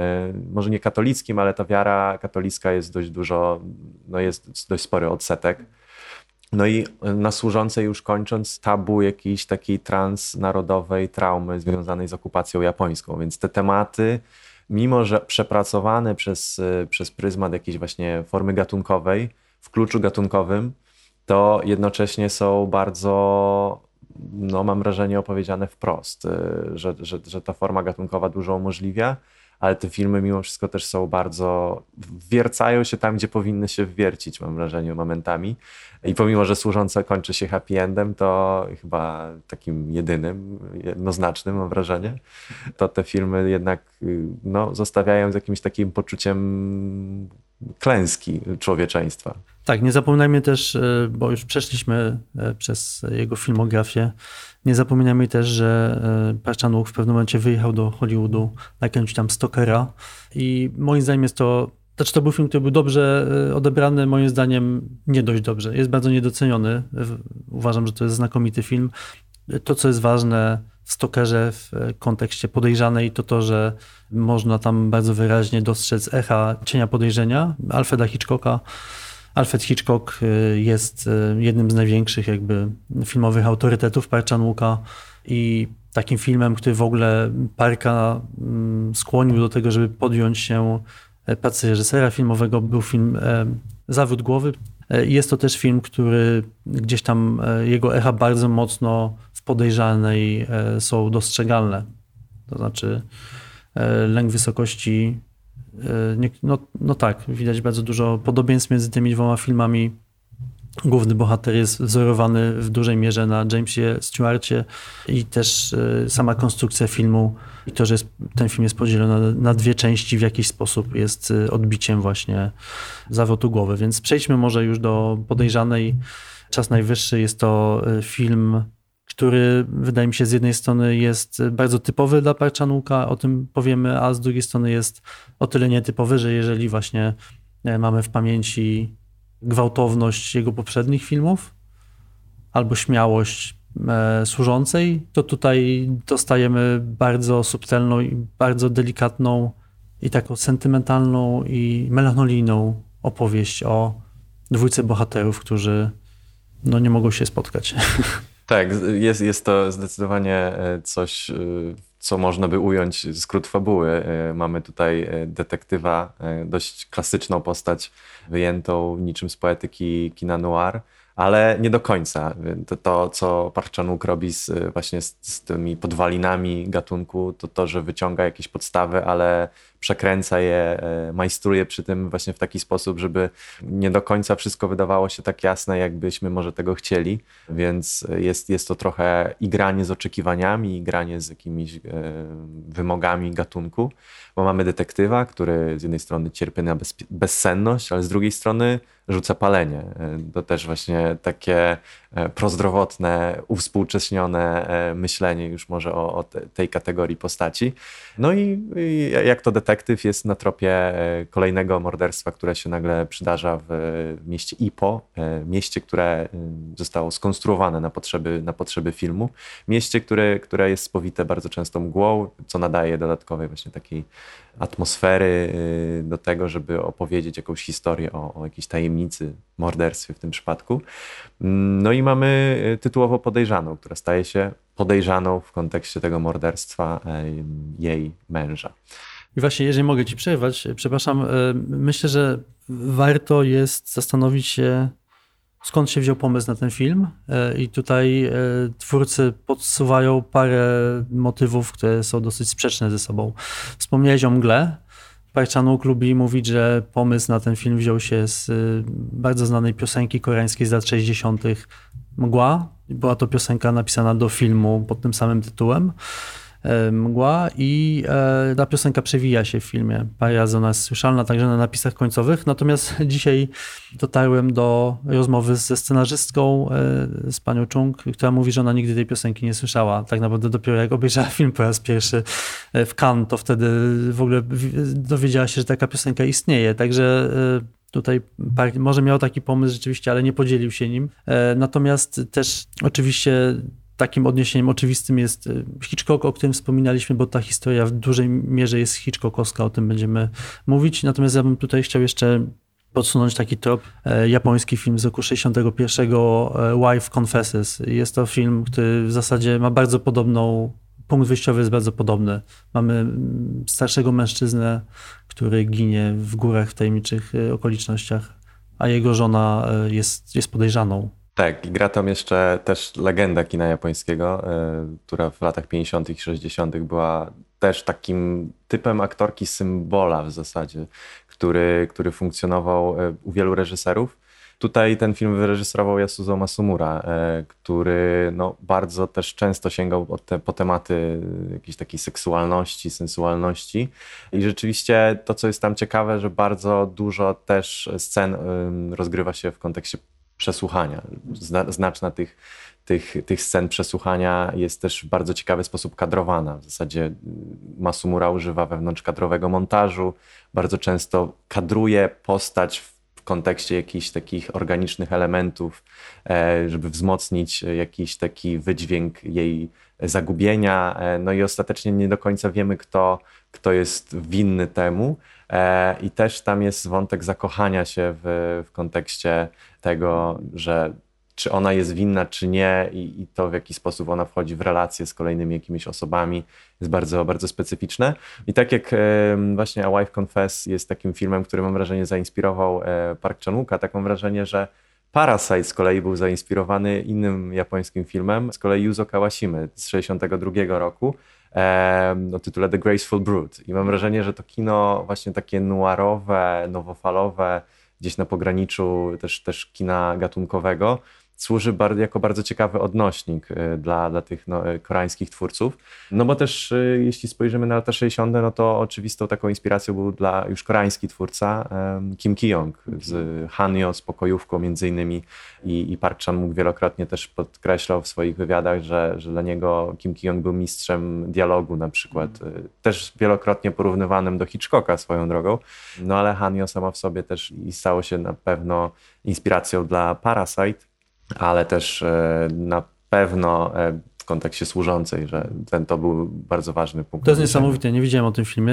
może nie katolickim, ale ta wiara katolicka jest dość dużo, no jest dość spory odsetek no i na służącej już kończąc tabu jakiejś takiej transnarodowej traumy związanej z okupacją japońską. Więc te tematy, mimo że przepracowane przez, przez pryzmat jakiejś właśnie formy gatunkowej, w kluczu gatunkowym, to jednocześnie są bardzo, no mam wrażenie, opowiedziane wprost, że, że, że ta forma gatunkowa dużo umożliwia ale te filmy mimo wszystko też są bardzo, wiercają się tam, gdzie powinny się wwiercić, mam wrażenie, momentami. I pomimo, że służące kończy się happy endem, to chyba takim jedynym, jednoznacznym, mam wrażenie, to te filmy jednak no, zostawiają z jakimś takim poczuciem klęski człowieczeństwa. Tak, nie zapominajmy też, e, bo już przeszliśmy e, przez jego filmografię, nie zapominajmy też, że e, Parczanuk w pewnym momencie wyjechał do Hollywoodu na jakiegoś tam Stokera i moim zdaniem jest to, znaczy to był film, który był dobrze odebrany, moim zdaniem nie dość dobrze. Jest bardzo niedoceniony. Uważam, że to jest znakomity film. To, co jest ważne w Stokerze w kontekście podejrzanej, to to, że można tam bardzo wyraźnie dostrzec echa cienia podejrzenia Alfreda Hitchcocka, Alfred Hitchcock y, jest y, jednym z największych jakby filmowych autorytetów Parchan i takim filmem, który w ogóle Parka mm, skłonił do tego, żeby podjąć się e, pracy reżysera filmowego, był film e, Zawód Głowy. E, jest to też film, który gdzieś tam jego echa bardzo mocno w podejrzanej są dostrzegalne. To znaczy lęk wysokości no, no tak, widać bardzo dużo podobieństw między tymi dwoma filmami. Główny bohater jest wzorowany w dużej mierze na Jamesie Stewarcie i też e, sama konstrukcja filmu i to, że jest, ten film jest podzielony na, na, dwie części w jakiś sposób jest e, odbiciem właśnie zawrotu głowy. Więc przejdźmy może już do podejrzanej. Czas najwyższy jest to film który wydaje mi się z jednej strony jest bardzo typowy dla Parczanuka, o tym powiemy, a z drugiej strony jest o tyle nietypowy, że jeżeli właśnie e, mamy w pamięci gwałtowność jego poprzednich filmów, albo śmiałość e, służącej, to tutaj dostajemy bardzo subtelną i bardzo delikatną i taką sentymentalną i melancholijną opowieść o dwójce bohaterów, którzy no, nie mogą się spotkać. Tak, jest, jest to zdecydowanie e, coś, e, co można by ująć skrót fabuły. E, mamy tutaj detektywa, dość klasyczną postać, wyjętą niczym z poetyki kina noir, ale nie do końca. To, to co Park Chan-wook robi z, właśnie z, z, tymi podwalinami gatunku, to to, że wyciąga jakieś podstawy, ale przekręca je, e, majstruje przy tym właśnie w taki sposób, żeby nie do końca wszystko wydawało się tak jasne, jakbyśmy może tego chcieli, więc jest, jest to trochę i granie z oczekiwaniami, i granie z jakimiś e, wymogami gatunku, bo mamy detektywa, który z jednej strony cierpi na bez, bezsenność, ale z drugiej strony rzuca palenie. E, to też właśnie takie prozdrowotne, uwspółcześnione myślenie już może o, o tej kategorii postaci. No i, i jak to detektyw jest na tropie e, kolejnego morderstwa, które się nagle przydarza w mieście Ipo, e, mieście, które e, zostało skonstruowane na potrzeby, na potrzeby filmu, mieście, które, które jest spowite bardzo często mgłą, co nadaje dodatkowej właśnie takiej atmosfery do tego, żeby opowiedzieć jakąś historię o, o jakiejś tajemnicy, morderstwie w tym przypadku. Mm, no i mamy tytułowo podejrzaną, która staje się podejrzaną w kontekście tego morderstwa jej męża. I właśnie, jeżeli mogę ci przerwać, przepraszam, e, myślę, że warto jest zastanowić się, skąd się wziął pomysł na ten film. E, I tutaj e, twórcy podsuwają parę motywów, które są dosyć sprzeczne ze sobą. Wspomniałeś o mgle. Parchanuk lubi mówić, że pomysł na ten film wziął się z bardzo znanej piosenki koreańskiej z lat 60. Mgła. Była to piosenka napisana do filmu pod tym samym tytułem. E, mgła i e, ta piosenka przewija się w filmie. Razy ona jest słyszalna także na napisach końcowych. Natomiast dzisiaj dotarłem do rozmowy ze scenarzystką, e, z panią Chung, która mówi, że ona nigdy tej piosenki nie słyszała. Tak naprawdę dopiero jak obejrzała film po raz pierwszy w Cannes, to wtedy w ogóle dowiedziała się, że taka piosenka istnieje. Także Tutaj może miał taki pomysł rzeczywiście, ale nie podzielił się nim. Natomiast też oczywiście takim odniesieniem oczywistym jest y, Hitchcock, o którym wspominaliśmy, bo ta historia w dużej mierze jest Hitchcockowska, o tym będziemy mówić. Natomiast ja bym tutaj chciał jeszcze podsunąć taki trop. E, japoński film z roku 61, e, Wife Confesses. Jest to film, który w zasadzie ma bardzo podobną, punkt wyjściowy jest bardzo podobny. Mamy mm, starszego mężczyznę, który ginie w górach w tajemniczych e, okolicznościach, a jego żona jest, jest podejrzaną tak, gra tam jeszcze też legenda kina japońskiego, y, która w latach 50. i 60. była też takim typem aktorki symbola w zasadzie, który, który funkcjonował y, u wielu reżyserów. Tutaj ten film wyreżyserował Yasuzo Masumura, y, który no, bardzo też często sięgał te, po tematy jakiejś takiej seksualności, sensualności. I rzeczywiście to, co jest tam ciekawe, że bardzo dużo też scen rozgrywa się w kontekście przesłuchania. Znaczna tych, tych, tych scen przesłuchania jest też w bardzo ciekawy sposób kadrowana. W zasadzie y, Masumura używa wewnątrzkadrowego montażu, bardzo często kadruje postać w kontekście jakichś takich organicznych elementów, e, żeby wzmocnić jakiś taki wydźwięk jej zagubienia. E, no i ostatecznie nie do końca wiemy, kto, kto jest winny temu. E, I też tam jest wątek zakochania się w, w kontekście tego, że czy ona jest winna, czy nie, i, i, to w jaki sposób ona wchodzi w relacje z kolejnymi jakimiś osobami, jest bardzo, bardzo specyficzne. I tak jak e, właśnie A Wife Confess jest takim filmem, który mam wrażenie zainspirował e, Park Chan-wooka, tak mam wrażenie, że Parasite z kolei był zainspirowany innym japońskim filmem, z kolei Yuzo Kawashimy z 1962 roku, o tytule The Graceful Brood. I mam wrażenie, że to kino właśnie takie noirowe, nowofalowe, gdzieś na pograniczu też, też kina gatunkowego, służy jako bardzo ciekawy odnośnik y, dla, dla tych no, y, koreańskich twórców. No bo też y, jeśli spojrzymy na lata 60., no to oczywistą taką inspiracją był dla już koreański twórca Kim Ki-young z Hanyo, z Pokojówką między innymi i, i Park Chan-wook wielokrotnie też podkreślał w swoich wywiadach, że, że dla niego Kim Ki-young był mistrzem dialogu na przykład. Też wielokrotnie porównywanym do Hitchcocka swoją drogą. No ale Hanyo sama w sobie też i stało się na pewno inspiracją dla Parasite ale też e, na pewno e, w kontekście służącej, że ten to był bardzo ważny punkt. To jest niesamowite, nie widziałem o tym filmie,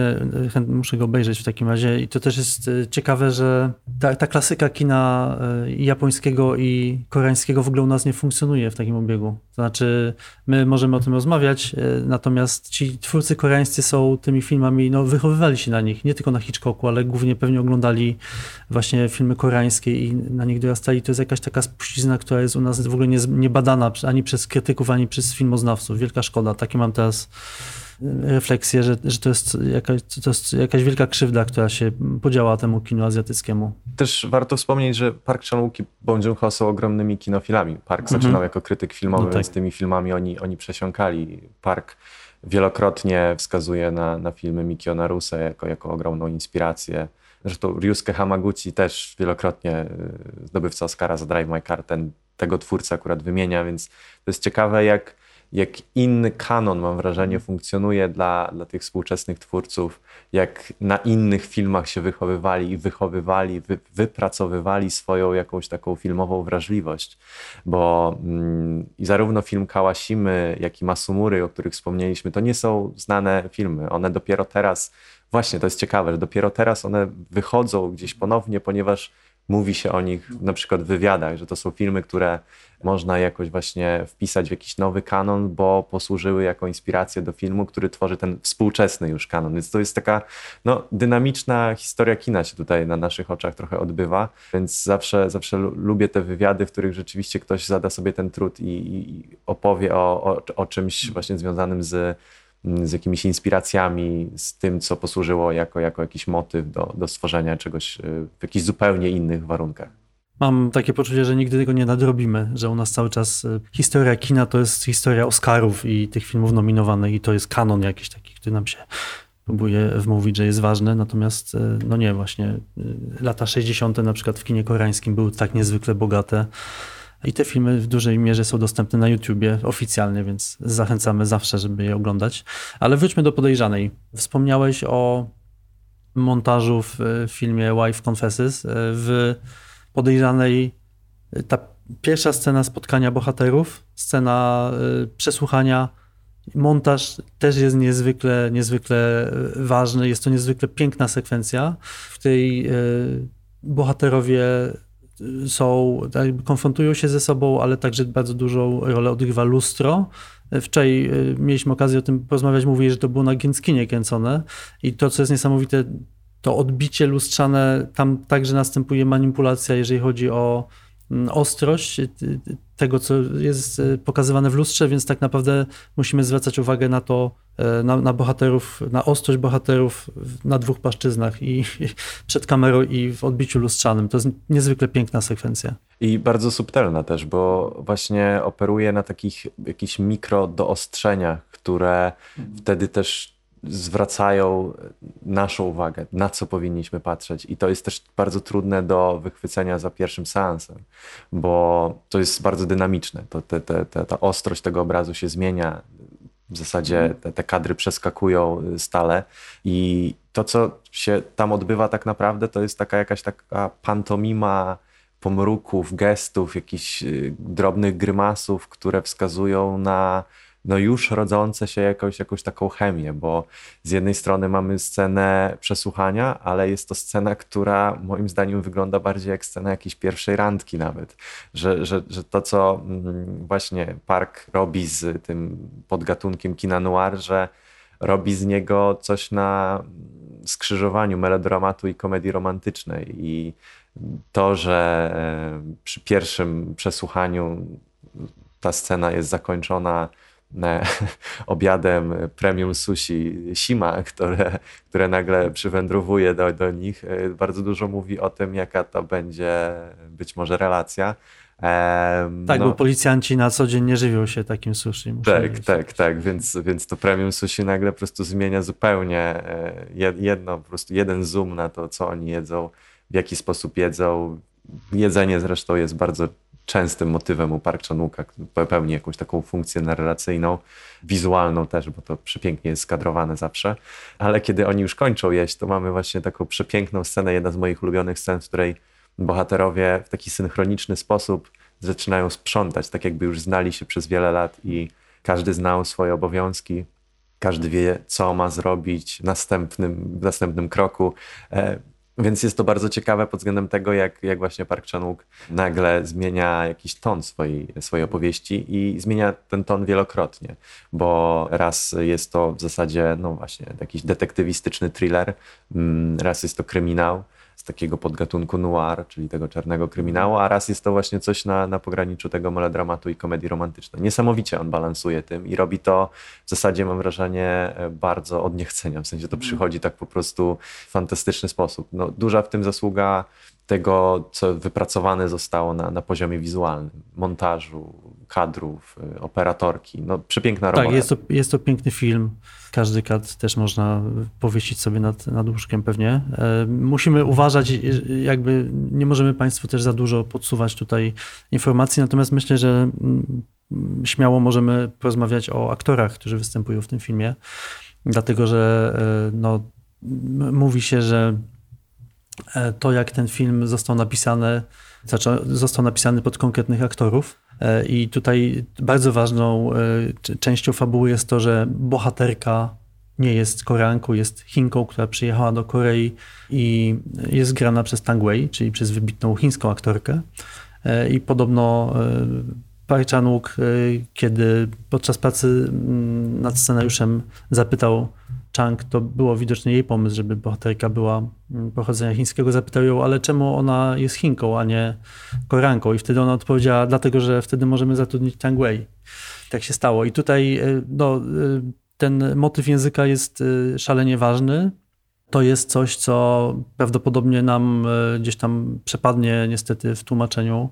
muszę go obejrzeć w takim razie i to też jest e, ciekawe, że ta, ta klasyka kina e, japońskiego i koreańskiego w ogóle u nas nie funkcjonuje w takim obiegu. To znaczy my możemy o tym rozmawiać, e, natomiast ci twórcy koreańscy są tymi filmami, no wychowywali się na nich, nie tylko na Hitchcocku, ale głównie pewnie oglądali właśnie filmy koreańskie i na nich dorastali. To jest jakaś taka spuścizna, która jest u nas w ogóle nie, nie badana ani przez krytyków, ani przez filmoznawców. Wielka szkoda. Takie mam teraz e, refleksję, że, że to, jest jakaś, to jest jakaś wielka krzywda, która się podziała temu kinu azjatyckiemu. Też warto wspomnieć, że Park Chan-wook i Bong Joon-ho są ogromnymi kinofilami. Park mhm. zaczynał jako krytyk filmowy, no tak. więc tymi filmami oni, oni przesiąkali. Park wielokrotnie wskazuje na, na filmy Mikio Naruse jako, jako ogromną inspirację. Zresztą Ryusuke Hamaguchi też wielokrotnie y, zdobywca Oscara za Drive My Car, ten, tego twórcę akurat wymienia, więc to jest ciekawe, jak, jak inny kanon, mam wrażenie, funkcjonuje dla, dla tych współczesnych twórców, jak na innych filmach się wychowywali i wychowywali, wy, wypracowywali swoją jakąś taką filmową wrażliwość. Bo mm, i zarówno film Kałasimy, jak i Masumury, o których wspomnieliśmy, to nie są znane filmy. One dopiero teraz Właśnie, to jest ciekawe, że dopiero teraz one wychodzą gdzieś ponownie, ponieważ mówi się o nich na przykład w wywiadach, że to są filmy, które można jakoś właśnie wpisać w jakiś nowy kanon, bo posłużyły jako inspirację do filmu, który tworzy ten współczesny już kanon. Więc to jest taka no, dynamiczna historia kina się tutaj na naszych oczach trochę odbywa, więc zawsze, zawsze lubię te wywiady, w których rzeczywiście ktoś zada sobie ten trud i, i opowie o, o, o czymś właśnie związanym z z jakimiś inspiracjami, z tym, co posłużyło jako, jako jakiś motyw do, do stworzenia czegoś y, w jakichś zupełnie innych warunkach. Mam takie poczucie, że nigdy tego nie nadrobimy, że u nas cały czas y, historia kina to jest historia Oscarów i tych filmów nominowanych i to jest kanon jakiś taki, który nam się próbuje wmówić, że jest ważny, natomiast y, no nie, właśnie lata 60. na przykład w kinie koreańskim były tak niezwykle bogate, i te filmy w dużej mierze są dostępne na YouTubie oficjalnie, więc zachęcamy zawsze, żeby je oglądać. Ale wróćmy do podejrzanej. Wspomniałeś o montażu w filmie Wife Confesses. W podejrzanej ta pierwsza scena spotkania bohaterów, scena y, przesłuchania, montaż też jest niezwykle, niezwykle ważny. Jest to niezwykle piękna sekwencja, w której y, bohaterowie są, tak konfrontują się ze sobą, ale także bardzo dużą rolę odgrywa lustro. Wczoraj e, mieliśmy okazję o tym porozmawiać, mówili, że to było na Gęckinie kręcone i to, co jest niesamowite, to odbicie lustrzane, tam także następuje manipulacja, jeżeli chodzi o ostrość tego, co jest e, pokazywane w lustrze, więc tak naprawdę musimy zwracać uwagę na to, e, na, na bohaterów, na ostrość bohaterów na dwóch płaszczyznach i, i przed kamerą i w odbiciu lustrzanym. To jest niezwykle piękna sekwencja. I bardzo subtelna też, bo właśnie operuje na takich jakichś mikro doostrzeniach, które wtedy też zwracają naszą uwagę, na co powinniśmy patrzeć. I to jest też bardzo trudne do wychwycenia za pierwszym seansem, bo to jest bardzo dynamiczne. To, te, te, te, ta ostrość tego obrazu się zmienia. W zasadzie te, te kadry przeskakują stale i to, co się tam odbywa tak naprawdę, to jest taka jakaś taka pantomima pomruków, gestów, jakichś y, drobnych grymasów, które wskazują na no już rodzące się jakąś, jakąś taką chemię, bo z jednej strony mamy scenę przesłuchania, ale jest to scena, która moim zdaniem wygląda bardziej jak scena jakiejś pierwszej randki nawet. Że, że, że to, co mm, właśnie Park robi z tym podgatunkiem kina noir, że robi z niego coś na skrzyżowaniu melodramatu i komedii romantycznej i to, że e, przy pierwszym przesłuchaniu ta scena jest zakończona obiadem premium sushi Sima, które, które nagle przywędrowuje do, do nich, e, bardzo dużo mówi o tym, jaka to będzie być może relacja. Um, tak, no, bo policjanci na co dzień nie żywią się takim sushi. Tak, tak, tak, więc, więc to premium sushi nagle po prostu zmienia zupełnie e, jedno, po prostu jeden zoom na to, co oni jedzą, w jaki sposób jedzą. Jedzenie zresztą jest bardzo częstym motywem u Park Chan-wooka, pełni jakąś taką funkcję narracyjną, wizualną też, bo to przepięknie jest skadrowane zawsze. Ale kiedy oni już kończą jeść, to mamy właśnie taką przepiękną scenę, jedna z moich ulubionych scen, w której bohaterowie w taki synchroniczny sposób zaczynają sprzątać, tak jakby już znali się przez wiele lat i każdy znał swoje obowiązki, każdy wie, co ma zrobić następnym, w następnym kroku. Więc jest to bardzo ciekawe pod względem tego, jak, jak właśnie Park Chan-wook nagle zmienia jakiś ton swojej, swojej opowieści i zmienia ten ton wielokrotnie, bo raz jest to w zasadzie, no właśnie, jakiś detektywistyczny thriller, mm, raz jest to kryminał, z takiego podgatunku noir, czyli tego czarnego kryminału, a raz jest to właśnie coś na, na pograniczu tego melodramatu i komedii romantycznej. Niesamowicie on balansuje tym i robi to w zasadzie, mam wrażenie, e, bardzo od niechcenia. W sensie to mhm. przychodzi tak po prostu w fantastyczny sposób. No, duża w tym zasługa tego, co wypracowane zostało na, na poziomie wizualnym, montażu, kadrów, y, operatorki. No, przepiękna robota. Tak, jest to, jest to piękny film. Każdy kat też można powiesić sobie nad, nad łóżkiem pewnie. E, musimy uważać, jakby nie możemy Państwu też za dużo podsuwać tutaj informacji, natomiast myślę, że mm, śmiało możemy porozmawiać o aktorach, którzy występują w tym filmie, dlatego że e, no, mówi się, że e, to jak ten film został napisany, znaczy został napisany pod konkretnych aktorów, I tutaj bardzo ważną e, częścią fabuły jest to, że bohaterka nie jest Koreanką, jest Chinką, która przyjechała do Korei i jest grana przez Tang Wei, czyli przez wybitną chińską aktorkę. E, I podobno Park Chan-wook, kiedy podczas pracy mm, nad scenariuszem zapytał Chang, to było widocznie jej pomysł, żeby bohaterka była mm, pochodzenia chińskiego. Zapytał ją, ale czemu ona jest Chinką, a nie Koreanką? I wtedy ona odpowiedziała, dlatego, że wtedy możemy zatrudnić Tang Wei. Tak się stało. I tutaj e, no, e, ten motyw języka jest e, szalenie ważny. To jest coś, co prawdopodobnie nam gdzieś tam przepadnie niestety w tłumaczeniu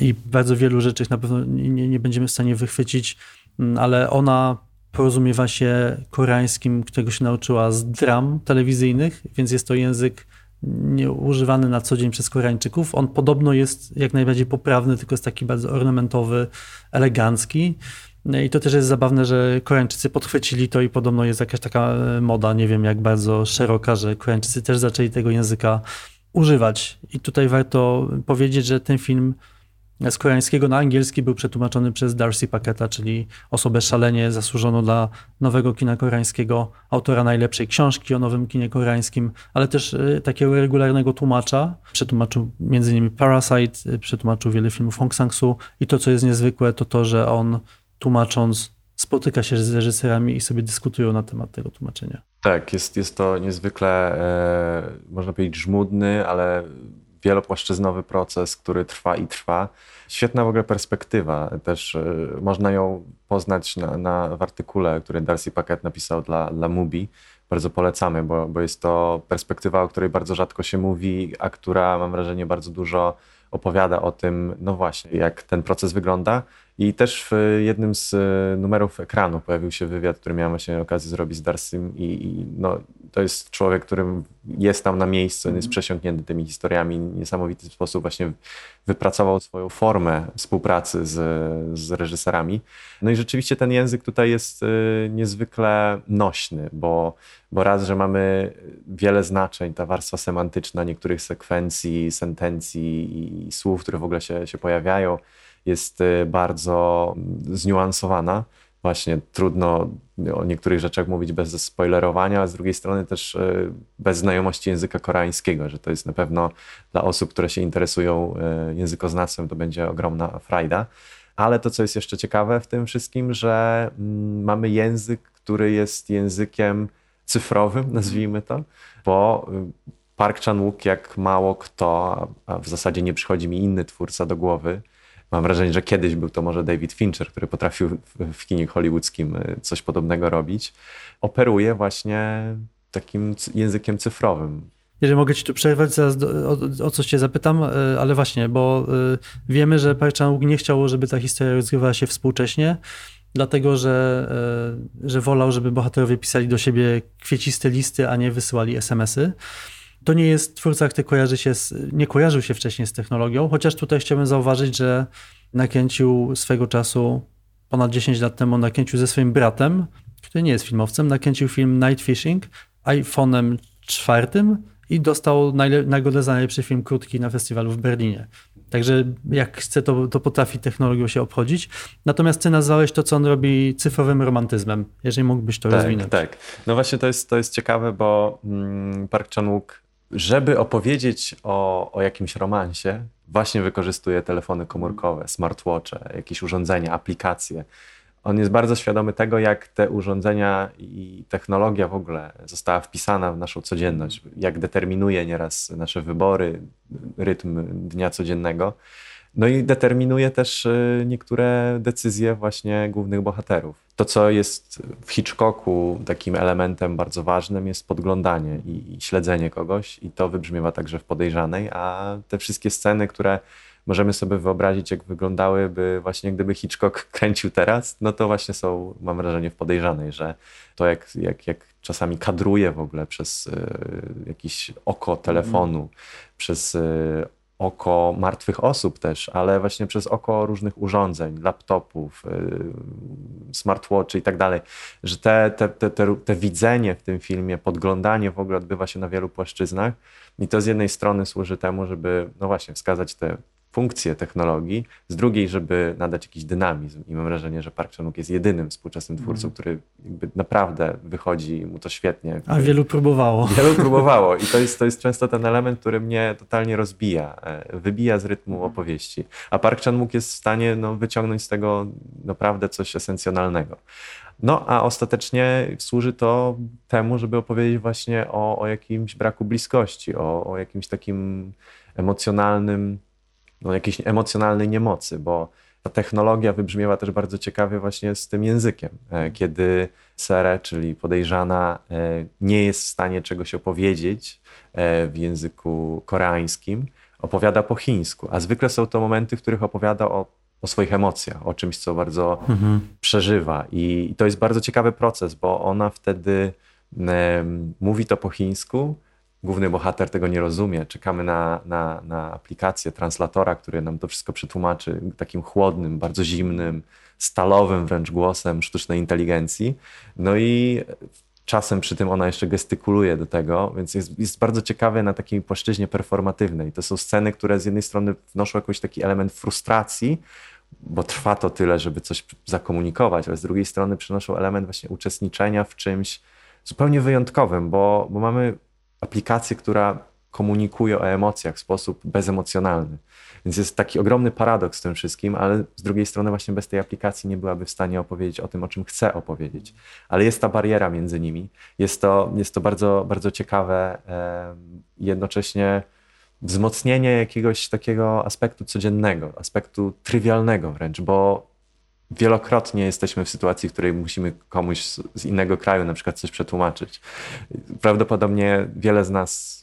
i bardzo wielu rzeczy na pewno nie, nie będziemy w stanie wychwycić, mm, ale ona porozumiewa się koreańskim, którego się nauczyła z dram telewizyjnych, więc jest to język używany na co dzień przez Koreańczyków. On podobno jest jak najbardziej poprawny, tylko jest taki bardzo ornamentowy, elegancki. I to też jest zabawne, że Koreańczycy podchwycili to i podobno jest jakaś taka e, moda, nie wiem jak bardzo szeroka, że Koreańczycy też zaczęli tego języka używać. I tutaj warto powiedzieć, że ten film z koreańskiego na angielski był przetłumaczony przez Darcy Packeta, czyli osobę szalenie zasłużoną dla nowego kina koreańskiego, autora najlepszej książki o nowym kinie koreańskim, ale też y, takiego regularnego tłumacza. Przetłumaczył m.in. Parasite, y, przetłumaczył wiele filmów Hong Sang-soo i to, co jest niezwykłe, to to, że on tłumacząc spotyka się z reżyserami i sobie dyskutują na temat tego tłumaczenia. Tak, jest, jest to niezwykle, e, można powiedzieć, żmudny, ale wielopłaszczyznowy proces, który trwa i trwa. Świetna w ogóle perspektywa. Też y, można ją poznać na, na, w artykule, który Darcy Packet napisał dla, dla Mubi. Bardzo polecamy, bo, bo jest to perspektywa, o której bardzo rzadko się mówi, a która mam wrażenie bardzo dużo opowiada o tym, no właśnie, jak ten proces wygląda. I też w jednym z y, numerów ekranu pojawił się wywiad, który miałem właśnie okazję zrobić z Darcym i, i no, to jest człowiek, który jest tam na miejscu, jest mhm. przesiąknięty tymi historiami, niesamowity sposób właśnie wypracował swoją formę współpracy z, z reżyserami. No i rzeczywiście ten język tutaj jest y, niezwykle nośny, bo, bo raz, że mamy wiele znaczeń, ta warstwa semantyczna niektórych sekwencji, sentencji i słów, które w ogóle się, się pojawiają, jest y, bardzo zniuansowana właśnie trudno o niektórych rzeczach mówić bez spoilerowania, a z drugiej strony też e, bez znajomości języka koreańskiego, że to jest na pewno dla osób, które się interesują e, językoznawstwem, to będzie ogromna frajda. Ale to, co jest jeszcze ciekawe w tym wszystkim, że mm, mamy język, który jest językiem cyfrowym, nazwijmy to, bo y, Park Chan-wook jak mało kto, a w zasadzie nie przychodzi mi inny twórca do głowy, Mam wrażenie, że kiedyś był to może David Fincher, który potrafił w kinie hollywoodzkim y, coś podobnego robić. Operuje właśnie takim językiem cyfrowym. Jeżeli mogę ci tu przerwać, zaraz do, o, o coś cię zapytam, y, ale właśnie, bo y, wiemy, że Park chan nie chciał, żeby ta historia rozgrywała się współcześnie, dlatego że, że wolał, żeby bohaterowie pisali do siebie kwieciste listy, a nie wysyłali SMS-y. To nie jest twórca, który kojarzy się z, nie kojarzył się wcześniej z technologią, chociaż tutaj chciałbym zauważyć, że nakręcił swego czasu, ponad 10 lat temu, nakręcił ze swoim bratem, który nie jest filmowcem, nakręcił film Night Fishing iPhone'em czwartym i dostał nagrodę za najlepszy film krótki na festiwalu w Berlinie. Także jak chce, to, to potrafi technologią się obchodzić. Natomiast ty nazwałeś to, co on robi cyfrowym romantyzmem. Jeżeli mógłbyś to tak, rozwinąć. Tak, no właśnie to jest, to jest ciekawe, bo mm, Park Chan-wook, żeby opowiedzieć o, o jakimś romansie, właśnie wykorzystuje telefony komórkowe, smartwatche, jakieś urządzenia, aplikacje. On jest bardzo świadomy tego, jak te urządzenia i technologia w ogóle została wpisana w naszą codzienność, jak determinuje nieraz nasze wybory, rytm dnia codziennego. No i determinuje też y, niektóre decyzje właśnie głównych bohaterów. To, co jest w Hitchcocku takim elementem bardzo ważnym, jest podglądanie i, i śledzenie kogoś, i to wybrzmiewa także w podejrzanej, a te wszystkie sceny, które możemy sobie wyobrazić, jak wyglądałyby właśnie gdyby Hitchcock kręcił teraz, no to właśnie są, mam wrażenie, w podejrzanej, że to jak, jak, jak czasami kadruje w ogóle przez y, jakieś oko telefonu, mm. przez y, oko martwych osób też, ale właśnie przez oko różnych urządzeń, laptopów, y, smartwatchy i tak dalej, że te, te, te, te, te widzenie w tym filmie, podglądanie w ogóle odbywa się na wielu płaszczyznach i to z jednej strony służy temu, żeby no właśnie wskazać te funkcje technologii, z drugiej, żeby nadać jakiś dynamizm. I mam wrażenie, że Park Chan-wook jest jedynym współczesnym twórcą, mm. który naprawdę wychodzi mu to świetnie. A wielu próbowało. Wielu próbowało i to jest, to jest często ten element, który mnie totalnie rozbija, e, wybija z rytmu mhm. opowieści. A Park Chan-wook jest w stanie no, wyciągnąć z tego naprawdę coś esencjonalnego. No, a ostatecznie służy to temu, żeby opowiedzieć właśnie o, o jakimś braku bliskości, o, o jakimś takim emocjonalnym no, jakiejś emocjonalnej niemocy, bo ta technologia wybrzmiewa też bardzo ciekawie właśnie z tym językiem, e, kiedy Sere, czyli podejrzana, e, nie jest w stanie czegoś opowiedzieć e, w języku koreańskim, opowiada po chińsku, a zwykle są to momenty, w których opowiada o, o swoich emocjach, o czymś, co bardzo mhm. przeżywa. I, I to jest bardzo ciekawy proces, bo ona wtedy mówi to po chińsku, główny bohater tego nie rozumie. Czekamy na, na, na aplikację translatora, który nam to wszystko przetłumaczy takim chłodnym, bardzo zimnym, stalowym wręcz głosem sztucznej inteligencji. No i czasem przy tym ona jeszcze gestykuluje do tego, więc jest, jest bardzo ciekawe na takiej płaszczyźnie performatywnej. To są sceny, które z jednej strony wnoszą jakiś taki element frustracji, bo trwa to tyle, żeby coś zakomunikować, ale z drugiej strony przynoszą element właśnie uczestniczenia w czymś zupełnie wyjątkowym, bo, bo mamy aplikację, która komunikuje o emocjach w sposób bezemocjonalny. Więc jest taki ogromny paradoks w tym wszystkim, ale z drugiej strony właśnie bez tej aplikacji nie byłaby w stanie opowiedzieć o tym, o czym chce opowiedzieć. Ale jest ta bariera między nimi. Jest to, jest to bardzo, bardzo ciekawe, jednocześnie wzmocnienie jakiegoś takiego aspektu codziennego, aspektu trywialnego wręcz, bo wielokrotnie jesteśmy w sytuacji, w której musimy komuś z innego kraju na przykład coś przetłumaczyć. Prawdopodobnie wiele z nas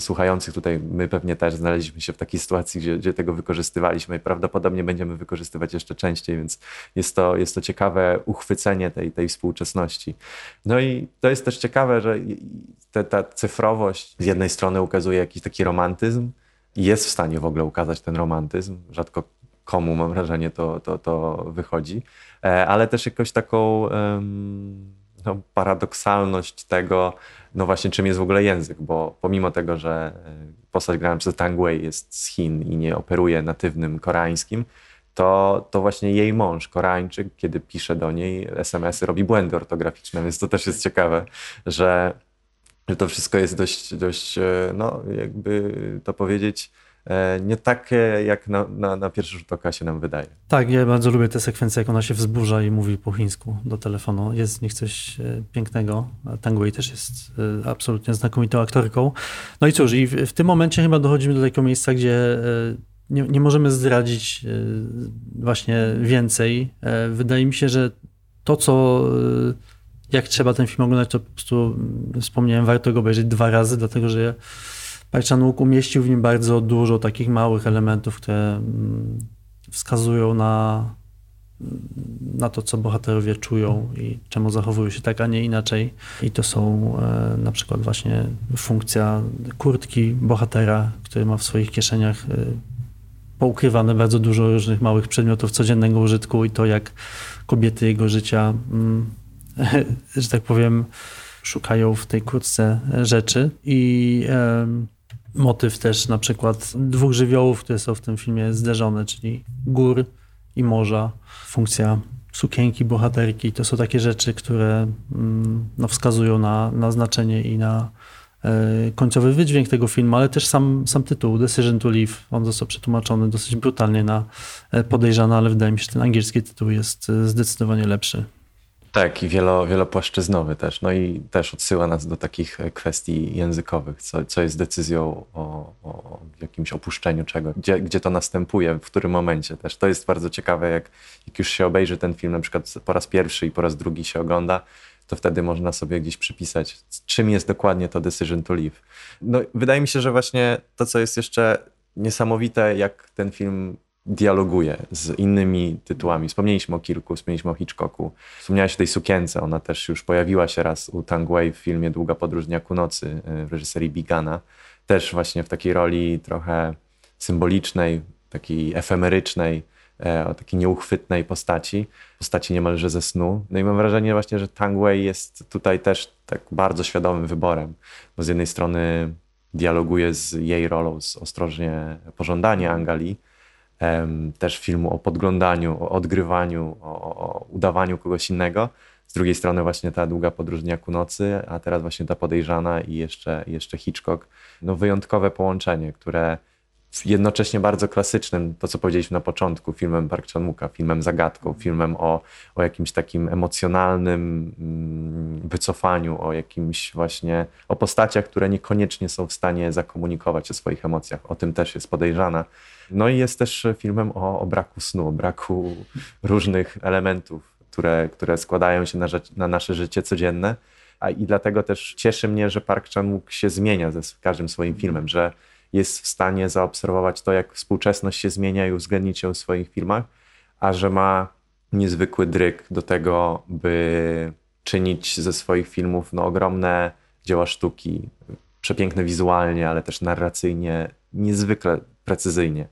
słuchających tutaj, my pewnie też znaleźliśmy się w takiej sytuacji, gdzie, gdzie tego wykorzystywaliśmy i prawdopodobnie będziemy wykorzystywać jeszcze częściej, więc jest to, jest to ciekawe uchwycenie tej, tej współczesności. No i to jest też ciekawe, że te, ta cyfrowość z jednej strony ukazuje jakiś taki romantyzm, jest w stanie w ogóle ukazać ten romantyzm. Rzadko komu, mam wrażenie, to, to, to wychodzi, e, ale też jakąś taką no, paradoksalność tego, no właśnie czym jest w ogóle język, bo pomimo tego, że e, postać grana przez Tang Wei jest z Chin i nie operuje natywnym koreańskim, to, to właśnie jej mąż, Koreańczyk, kiedy pisze do niej SMS-y, robi błędy ortograficzne, więc to też jest ciekawe, że, że to wszystko jest dość, dość, e, no jakby to powiedzieć, nie takie, jak na, na, na, pierwszy rzut oka się nam wydaje. Tak, ja bardzo lubię tę sekwencję, jak ona się wzburza i mówi po chińsku do telefonu. Jest w nich coś e, pięknego. Tang Wei też jest e, absolutnie znakomitą aktorką. No i cóż, i w, w tym momencie chyba dochodzimy do takiego miejsca, gdzie nie, nie możemy zdradzić właśnie więcej. Wydaje mi się, że to, co jak trzeba ten film oglądać, to po prostu wspomniałem, warto go obejrzeć dwa razy, dlatego że Park umieścił w nim bardzo dużo takich małych elementów, które mm, wskazują na, na to, co bohaterowie czują i czemu zachowują się tak, a nie inaczej. I to są e, na przykład właśnie funkcja kurtki bohatera, który ma w swoich kieszeniach e, poukrywane bardzo dużo różnych małych przedmiotów codziennego użytku i to, jak kobiety jego życia, mm, że tak powiem, szukają w tej kurtce rzeczy. I motyw też na przykład dwóch żywiołów, które są w tym filmie zderzone, czyli gór i morza. Funkcja sukienki, bohaterki, to są takie rzeczy, które mm, no, wskazują na, na znaczenie i na e, końcowy wydźwięk tego filmu, ale też sam, sam tytuł Decision to Live, on został przetłumaczony dosyć brutalnie na e, podejrzana, ale wydaje mi się, że ten angielski tytuł jest e, zdecydowanie lepszy. Tak, i wielo, wielopłaszczyznowy też. No i też odsyła nas do takich kwestii językowych, co, co jest decyzją o, o jakimś opuszczeniu czego, gdzie, gdzie to następuje, w którym momencie też. To jest bardzo ciekawe, jak, jak już się obejrzy ten film, na przykład po raz pierwszy i po raz drugi się ogląda, to wtedy można sobie gdzieś przypisać, czym jest dokładnie to decision to live. No, wydaje mi się, że właśnie to, co jest jeszcze niesamowite, jak ten film dialoguje z innymi tytułami. Wspomnieliśmy o kilku, wspomnieliśmy o Hitchcocku. Wspomniałeś o tej sukience, ona też już pojawiła się raz u Tang w filmie Długa podróż dnia ku nocy y, w reżyserii Bigana. Też właśnie w takiej roli trochę symbolicznej, takiej efemerycznej, e, o takiej nieuchwytnej postaci, postaci niemalże ze snu. No i mam wrażenie właśnie, że Tang jest tutaj też tak bardzo świadomym wyborem, bo z jednej strony dialoguje z jej rolą, z ostrożnie pożądanie Angali, też filmu o podglądaniu, o odgrywaniu, o, o, udawaniu kogoś innego. Z drugiej strony właśnie ta długa podróż dnia ku nocy, a teraz właśnie ta podejrzana i jeszcze, jeszcze Hitchcock. No wyjątkowe połączenie, które jednocześnie bardzo klasycznym, to co powiedzieliśmy na początku, filmem Park Chan-wooka, filmem zagadką, filmem o, o jakimś takim emocjonalnym mm, wycofaniu, o jakimś właśnie, o postaciach, które niekoniecznie są w stanie zakomunikować o swoich emocjach. O tym też jest podejrzana. No i jest też filmem o, o braku snu, o braku różnych elementów, które, które składają się na, na nasze życie codzienne. A i dlatego też cieszy mnie, że Park Chan-wook się zmienia ze każdym swoim filmem, że jest w stanie zaobserwować to, jak współczesność się zmienia i uwzględnić ją w swoich filmach, a że ma niezwykły dryk do tego, by czynić ze swoich filmów no, ogromne dzieła sztuki, przepiękne wizualnie, ale też narracyjnie, niezwykle precyzyjnie.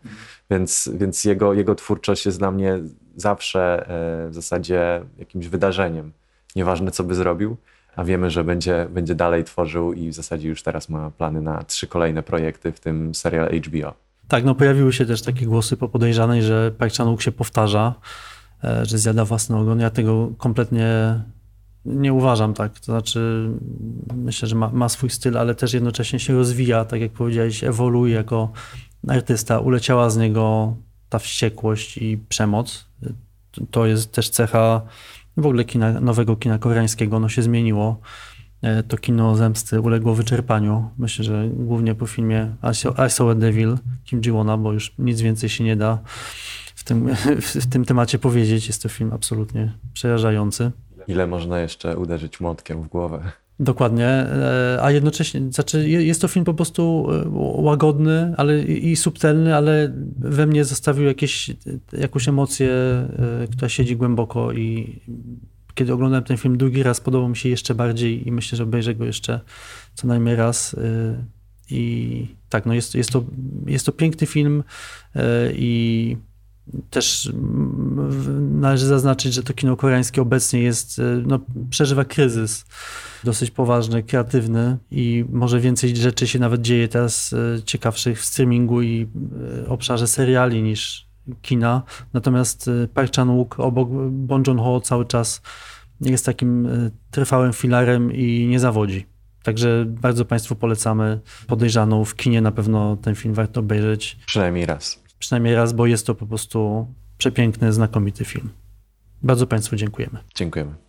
Więc, więc jego, jego twórczość jest dla mnie zawsze e, w zasadzie jakimś wydarzeniem. Nieważne, co by zrobił, a wiemy, że będzie, będzie dalej tworzył i w zasadzie już teraz ma plany na trzy kolejne projekty, w tym serial HBO. Tak, no pojawiły się też takie głosy po podejrzanej, że Park chan się powtarza, e, że zjada własny ogon. Ja tego kompletnie nie uważam tak. To znaczy, myślę, że ma, ma, swój styl, ale też jednocześnie się rozwija, tak jak powiedziałeś, ewoluuje jako artysta. Uleciała z niego ta wściekłość i przemoc. To jest też cecha w ogóle kina, nowego kina koreańskiego. Ono się zmieniło. E, to kino zemsty uległo wyczerpaniu. Myślę, że głównie po filmie I Saw a Devil Kim Ji-wona, bo już nic więcej się nie da w tym, w tym temacie powiedzieć. Jest to film absolutnie przerażający. Ile można jeszcze uderzyć młotkiem w głowę? Dokładnie, e, a jednocześnie, znaczy jest to film po prostu e, łagodny ale i subtelny, ale we mnie zostawił jakieś, jakąś emocję, e, która siedzi głęboko i kiedy oglądałem ten film drugi raz, podobał mi się jeszcze bardziej i myślę, że obejrzę go jeszcze co najmniej raz. I tak, no jest, jest, to, jest to piękny film i też należy zaznaczyć, że to kino koreańskie obecnie jest, e, no, przeżywa kryzys dosyć poważny, kreatywny i może więcej rzeczy się nawet dzieje teraz e, ciekawszych w streamingu i e, obszarze seriali niż kina. Natomiast Park Chan-wook obok Bong Joon-ho cały czas jest takim trwałym filarem i nie zawodzi. Także bardzo Państwu polecamy Podejrzaną w kinie. Na pewno ten film warto obejrzeć. Przynajmniej raz przynajmniej raz, bo jest to po prostu przepiękny, znakomity film. Bardzo Państwu dziękujemy. Dziękujemy.